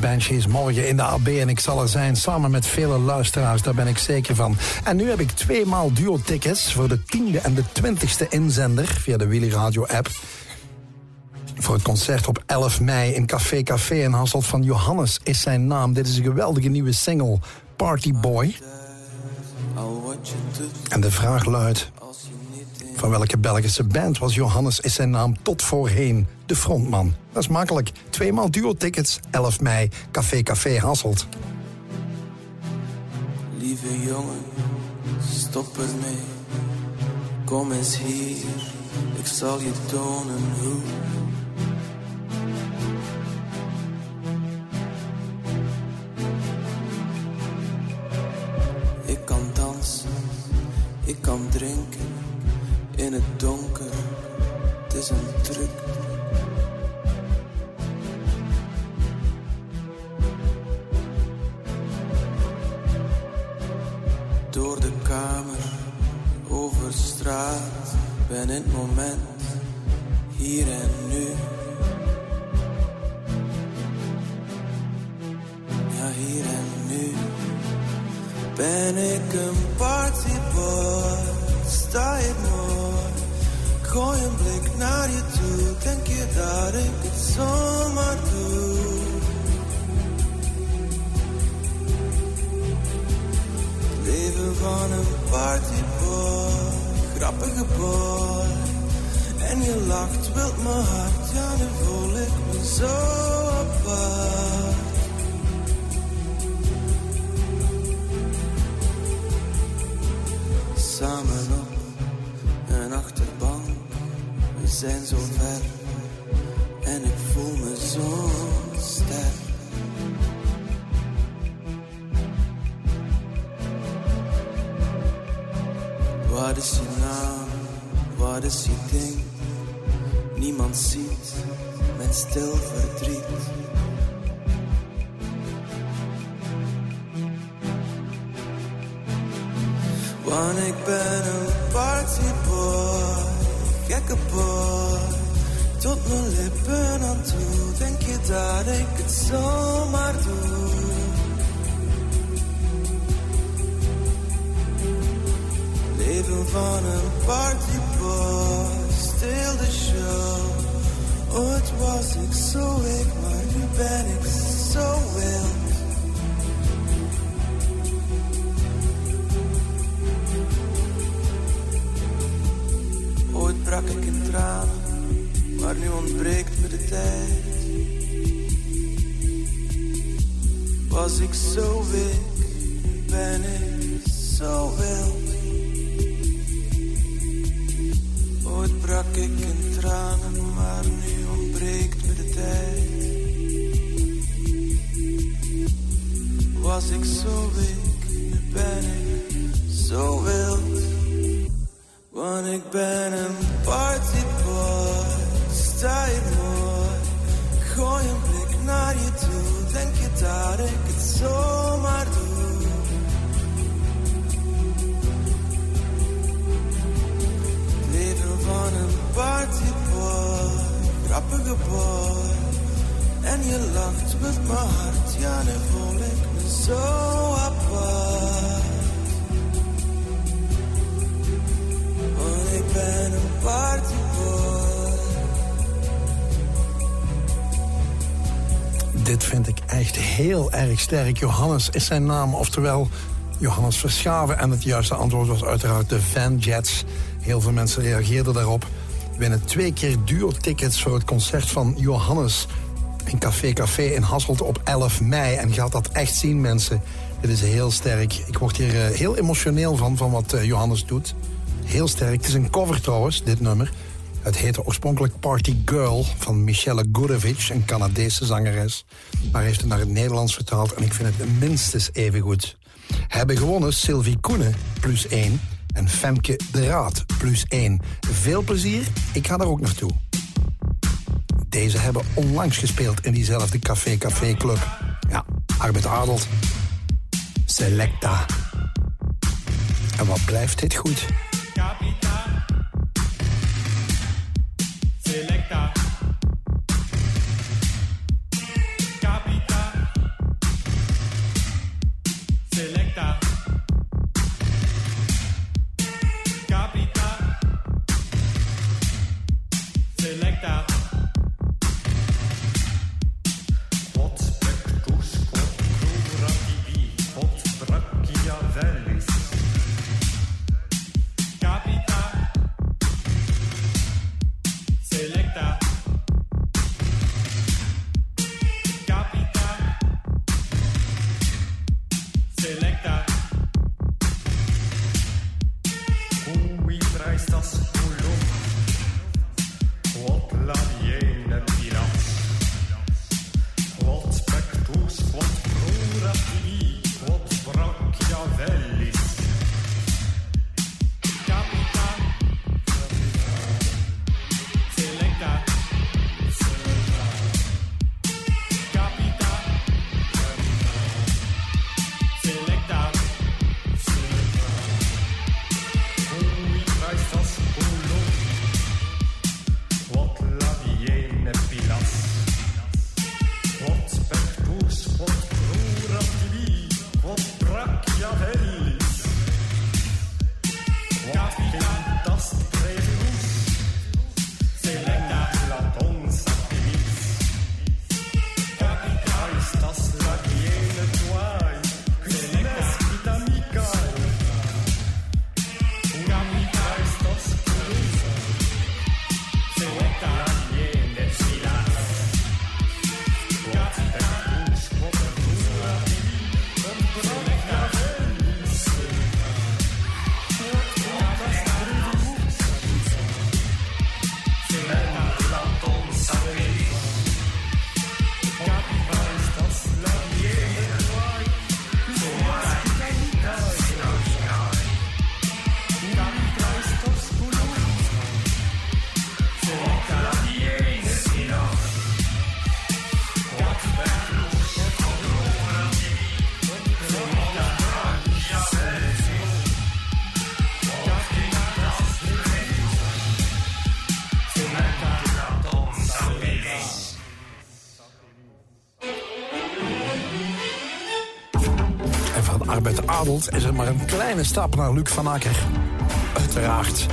Banshees morgen in de AB en ik zal er zijn samen met vele luisteraars, daar ben ik zeker van. En nu heb ik tweemaal duo-tickets voor de tiende en de twintigste inzender via de Willy Radio app. Voor het concert op 11 mei in Café Café in Hasselt van Johannes is zijn naam. Dit is een geweldige nieuwe single, Party Boy. En de vraag luidt, van welke Belgische band was Johannes is zijn naam tot voorheen de frontman? Dat is makkelijk. Tweemaal duo-tickets, 11 mei, Café Café Hasselt. Wat is je naam? Wat is je ding? Niemand ziet met stil verdriet. Want ik ben een partyboy, gekke boy. Tot mijn lippen aan toe, denk je dat ik het zomaar doe? Van een partyboy, stil de show. Ooit was ik zo ik, maar nu ben ik zo wild. Ooit brak ik in tranen, maar nu ontbreekt me de tijd. Was ik zo week, ben ik zo wild. Sterk. Johannes is zijn naam, oftewel Johannes Verschaven. En het juiste antwoord was uiteraard de Van Jets. Heel veel mensen reageerden daarop. Winnen twee keer duo-tickets voor het concert van Johannes in Café Café in Hasselt op 11 mei. En gaat dat echt zien, mensen. Dit is heel sterk. Ik word hier eh, heel emotioneel van, van wat eh, Johannes doet. Heel sterk. Het is een cover trouwens, dit nummer. Het heette oorspronkelijk Party Girl van Michelle Gurevic, een Canadese zangeres. Maar heeft het naar het Nederlands vertaald en ik vind het minstens even goed. Hebben gewonnen Sylvie Koenen, plus 1. En Femke de Raad, plus 1. Veel plezier, ik ga daar ook naartoe. Deze hebben onlangs gespeeld in diezelfde Café Café Club. Ja, Arbeid Adelt. Selecta. En wat blijft dit goed? Is er maar een kleine stap naar Luc van Akker. Uiteraard.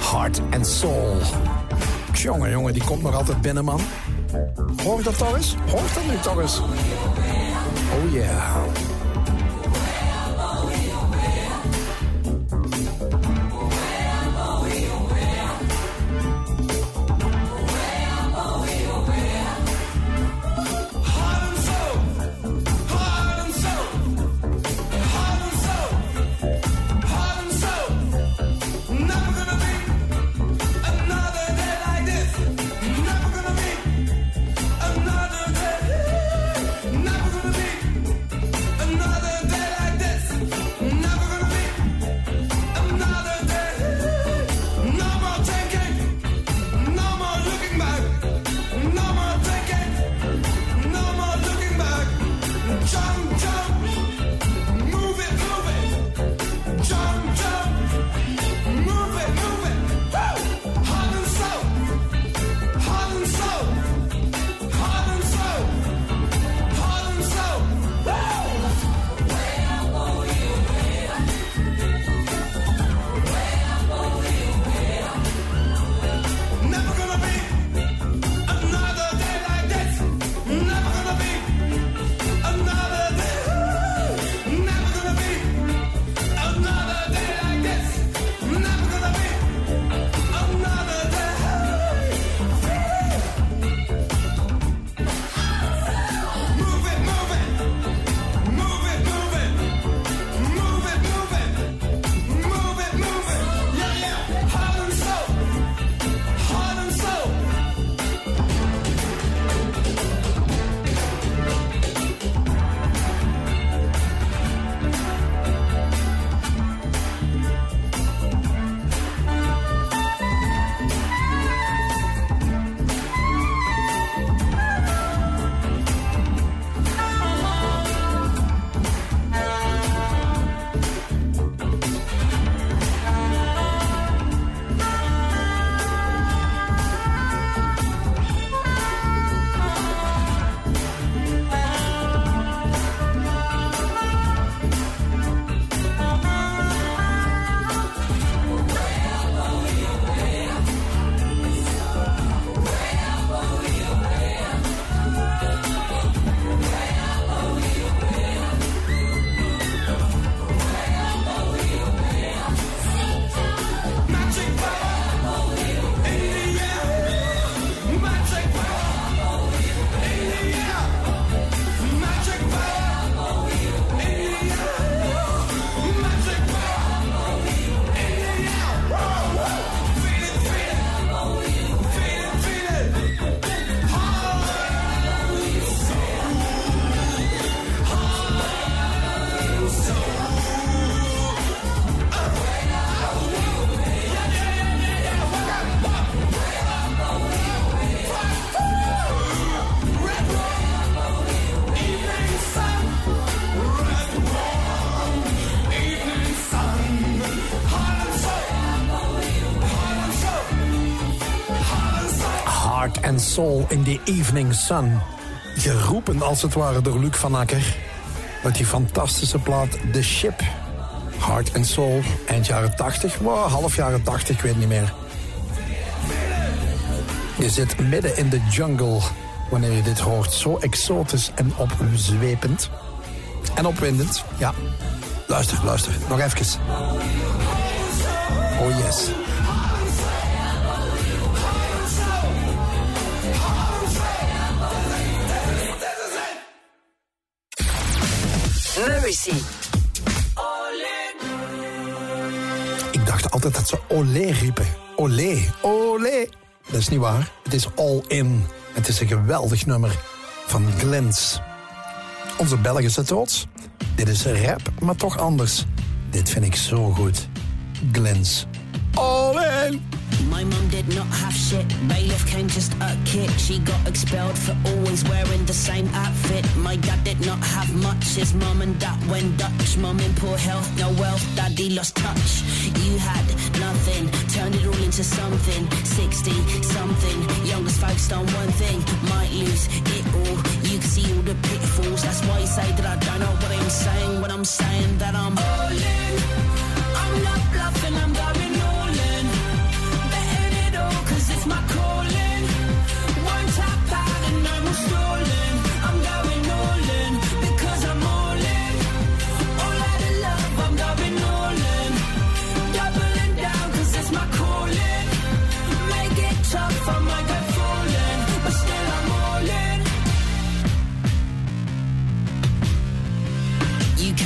Heart and Soul. Jongen, jongen, die komt nog altijd binnen, man. Hoor je dat toch eens? Hoor je dat nu toch eens? Oh yeah. Soul in the Evening Sun. Geroepen als het ware door Luc van Akker. Uit die fantastische plaat The Ship. Heart and Soul, eind jaren 80, wow, half jaren 80, ik weet niet meer. Je zit midden in de jungle wanneer je dit hoort. Zo exotisch en opzwepend. En opwindend, ja. Luister, luister, nog even. Oh yes. Ik dacht altijd dat ze olé riepen. Olé, olé. Dat is niet waar. Het is all in. Het is een geweldig nummer van Glens. Onze Belgische trots. Dit is rap, maar toch anders. Dit vind ik zo goed. Glens. All in. My mum did not have shit. Bailiff came just a kid. She got expelled for always wearing the same outfit. My dad did not have much. His mum and dad went Dutch. Mum in poor health, no wealth. Daddy lost touch. You had nothing. Turned it all into something. 60 something. Youngest focused on one thing. Might lose it all. You can see all the pitfalls. That's why you say that I don't know what I'm saying. When I'm saying that I'm all in. I'm not bluffing. I'm going my calling. One tap out and no more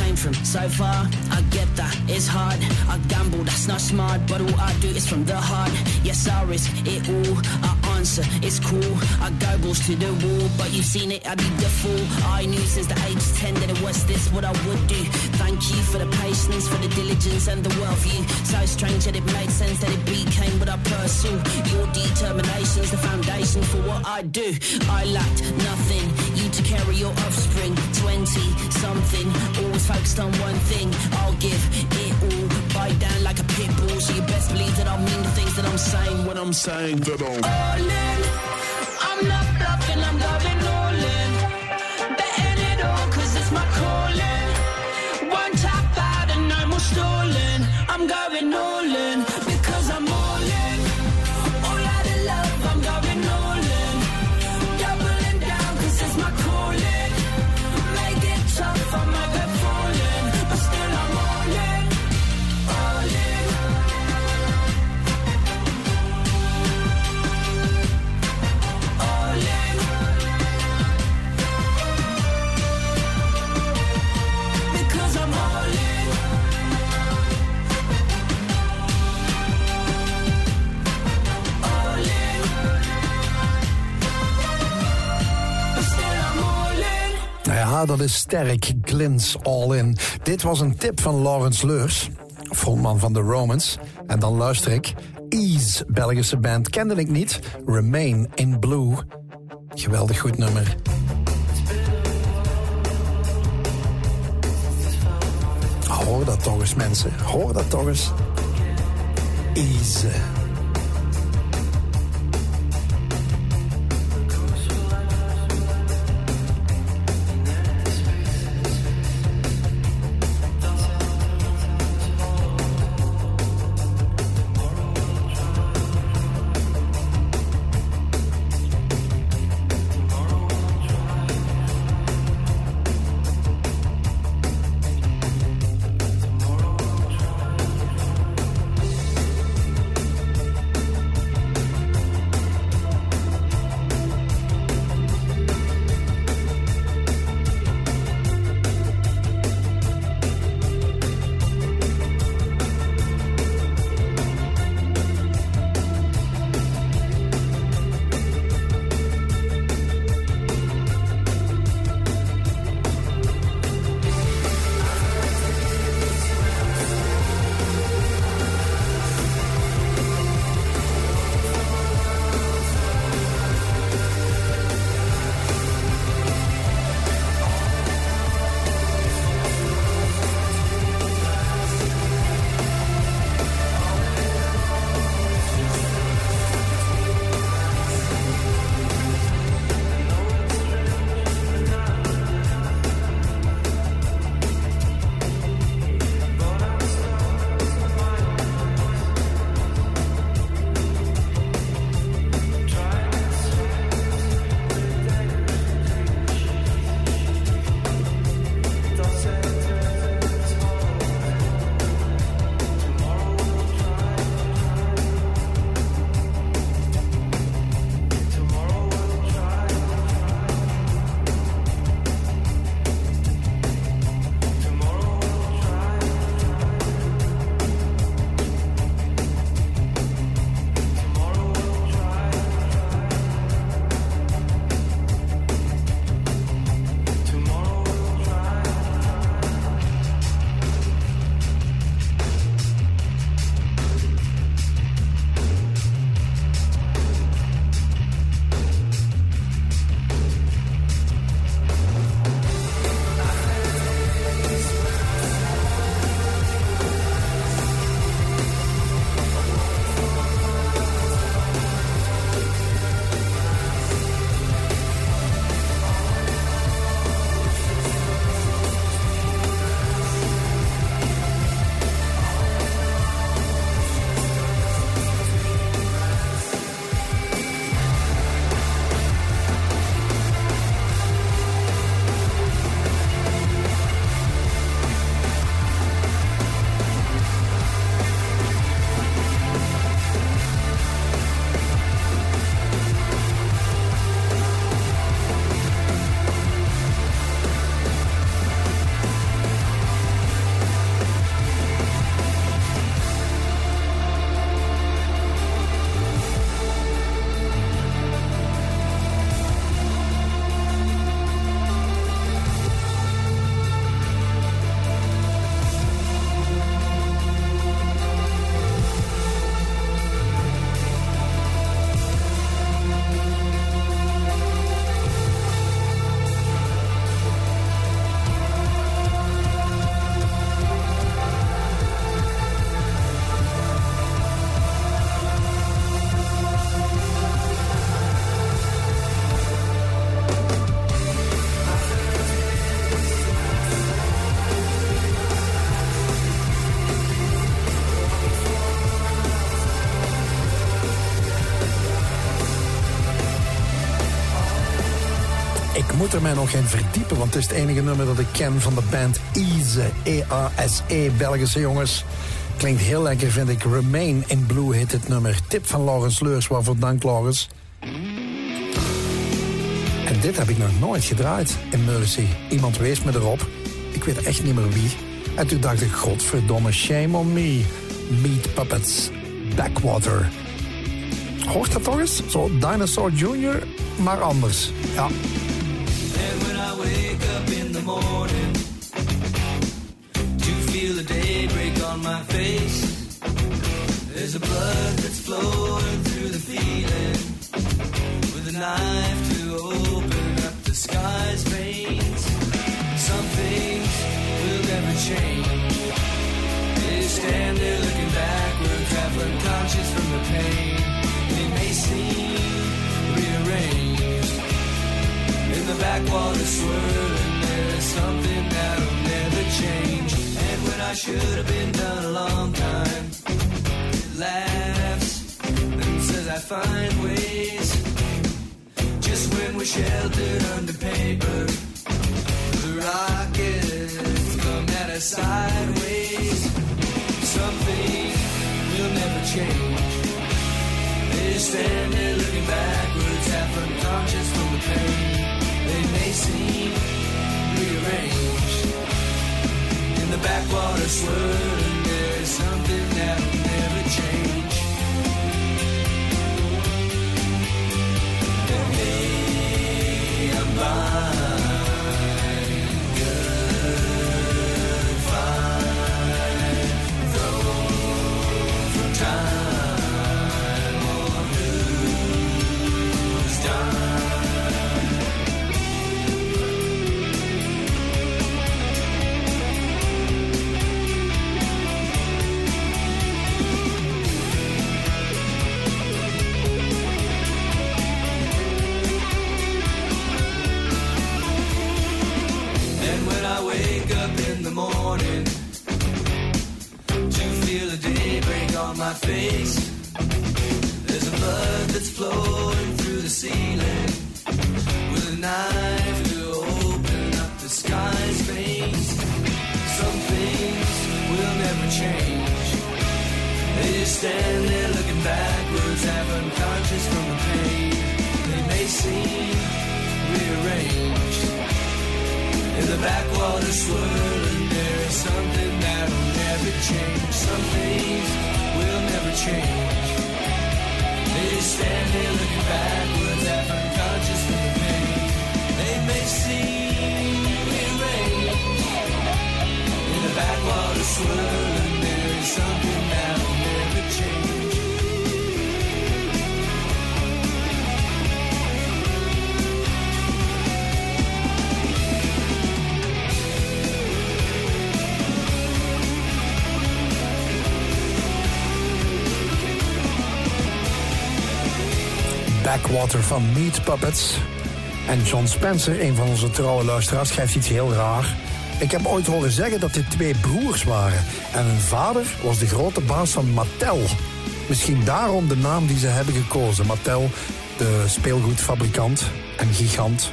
came from so far, I get that, it's hard. I gamble, that's not smart, but all I do is from the heart. Yes, I risk it all, I answer, it's cool. I go balls to the wall, but you've seen it, I be the fool. I knew since the age of 10 that it was this what I would do. Thank you for the patience, for the diligence and the worldview. So strange that it made sense that it became what I pursue. Your determination's the foundation for what I do. I lacked nothing, you to carry your offspring. 20 something, always focused on one thing. I'll give it all, bite down like a pit bull. So you best believe that I'll mean the things that I'm saying when I'm saying that I'm all in. I'm not bluffing, I'm going Ja, dat is sterk. Glins All In. Dit was een tip van Lawrence Leurs, frontman van The Romans. En dan luister ik. Ease, Belgische band, kende ik niet. Remain in Blue. Geweldig goed nummer. Hoor dat toch eens, mensen. Hoor dat toch eens. Ease. Moet er mij nog in verdiepen, want het is het enige nummer dat ik ken van de band Ease. E-A-S-E, Belgische jongens. Klinkt heel lekker, vind ik. Remain in Blue heet het nummer. Tip van Laurens Leurs, waarvoor dank Laurens. En dit heb ik nog nooit gedraaid in Mercy. Iemand wees me erop. Ik weet echt niet meer wie. En toen dacht ik, godverdomme, shame on me. Meat Puppets, Backwater. Hoort dat toch eens? Zo Dinosaur Jr., maar anders. Ja. Face, sideways. Something will never change. They stand there looking backwards, half unconscious from the pain. They may seem rearranged in the backwater swirling. There's something that'll never change. And hey, I'm fine, my face, there's a blood that's flowing through the ceiling with a knife to open up the sky's veins. Some things will never change. They just stand there looking backwards, half unconscious from the pain. They may seem rearranged in the backwater swirling. There is something that'll never change. Some things change. They stand there looking backwards, half unconscious from the pain. They may seem rearranged in the backwater swirling. There is something that'll Backwater van Meat Puppets. En John Spencer, een van onze trouwe luisteraars, schrijft iets heel raar. Ik heb ooit horen zeggen dat dit twee broers waren. En hun vader was de grote baas van Mattel. Misschien daarom de naam die ze hebben gekozen. Mattel, de speelgoedfabrikant en gigant.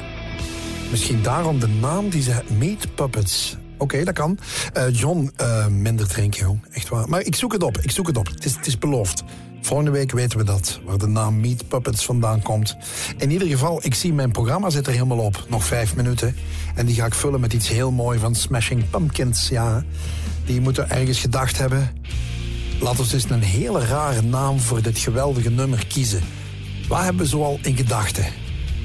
Misschien daarom de naam die ze... Meat Puppets. Oké, dat kan. Eh, John, eh, minder drinken, jong. Echt waar. Maar ik zoek het op, ik zoek het op. Het is, het is beloofd. Volgende week weten we dat, waar de naam Meat Puppets vandaan komt. In ieder geval, ik zie mijn programma zit er helemaal op. Nog vijf minuten. En die ga ik vullen met iets heel mooi van Smashing Pumpkins. Ja, die moeten ergens gedacht hebben. Laten we eens een hele rare naam voor dit geweldige nummer kiezen. Wat hebben we zoal in gedachten?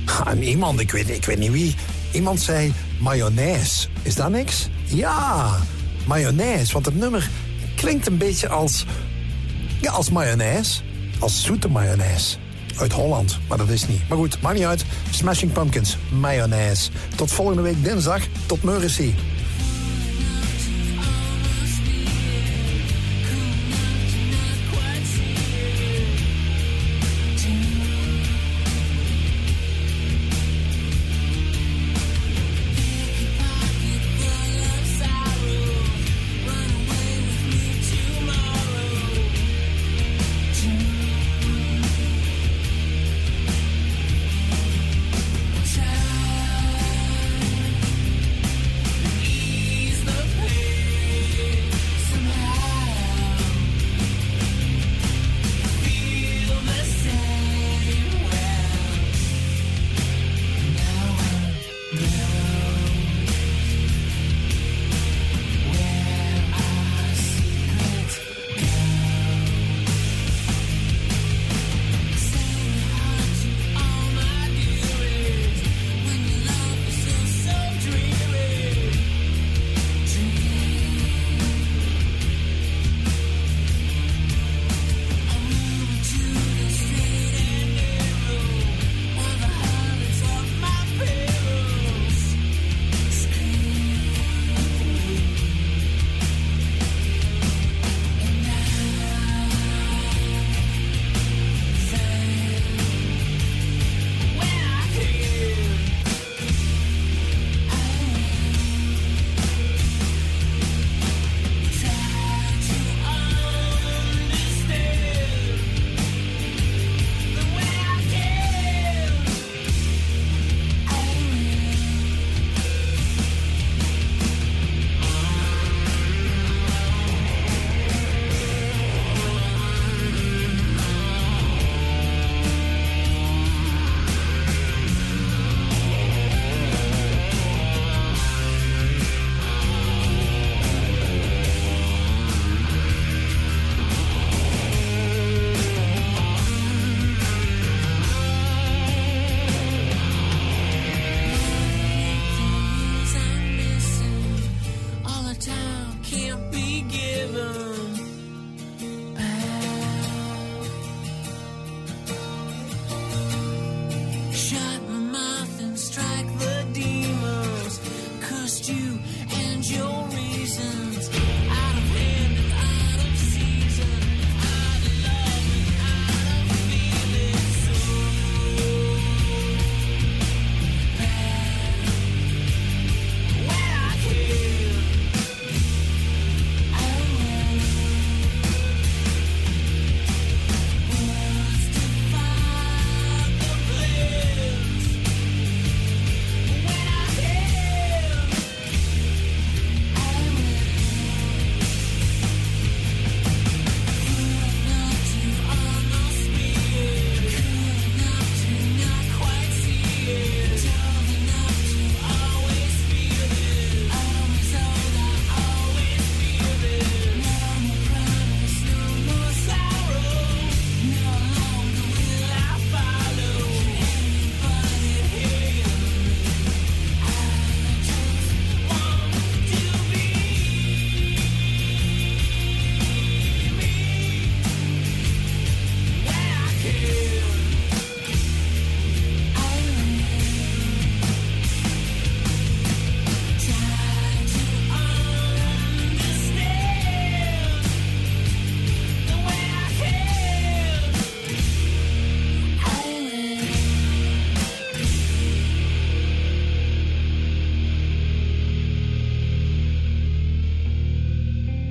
Ha, en iemand, ik weet, ik weet niet wie, iemand zei mayonaise. Is dat niks? Ja, mayonaise. Want het nummer klinkt een beetje als, ja, als mayonaise. Als zoete mayonaise. Uit Holland, maar dat is niet. Maar goed, maakt niet uit. Smashing Pumpkins, mayonaise. Tot volgende week dinsdag. Tot Mercy.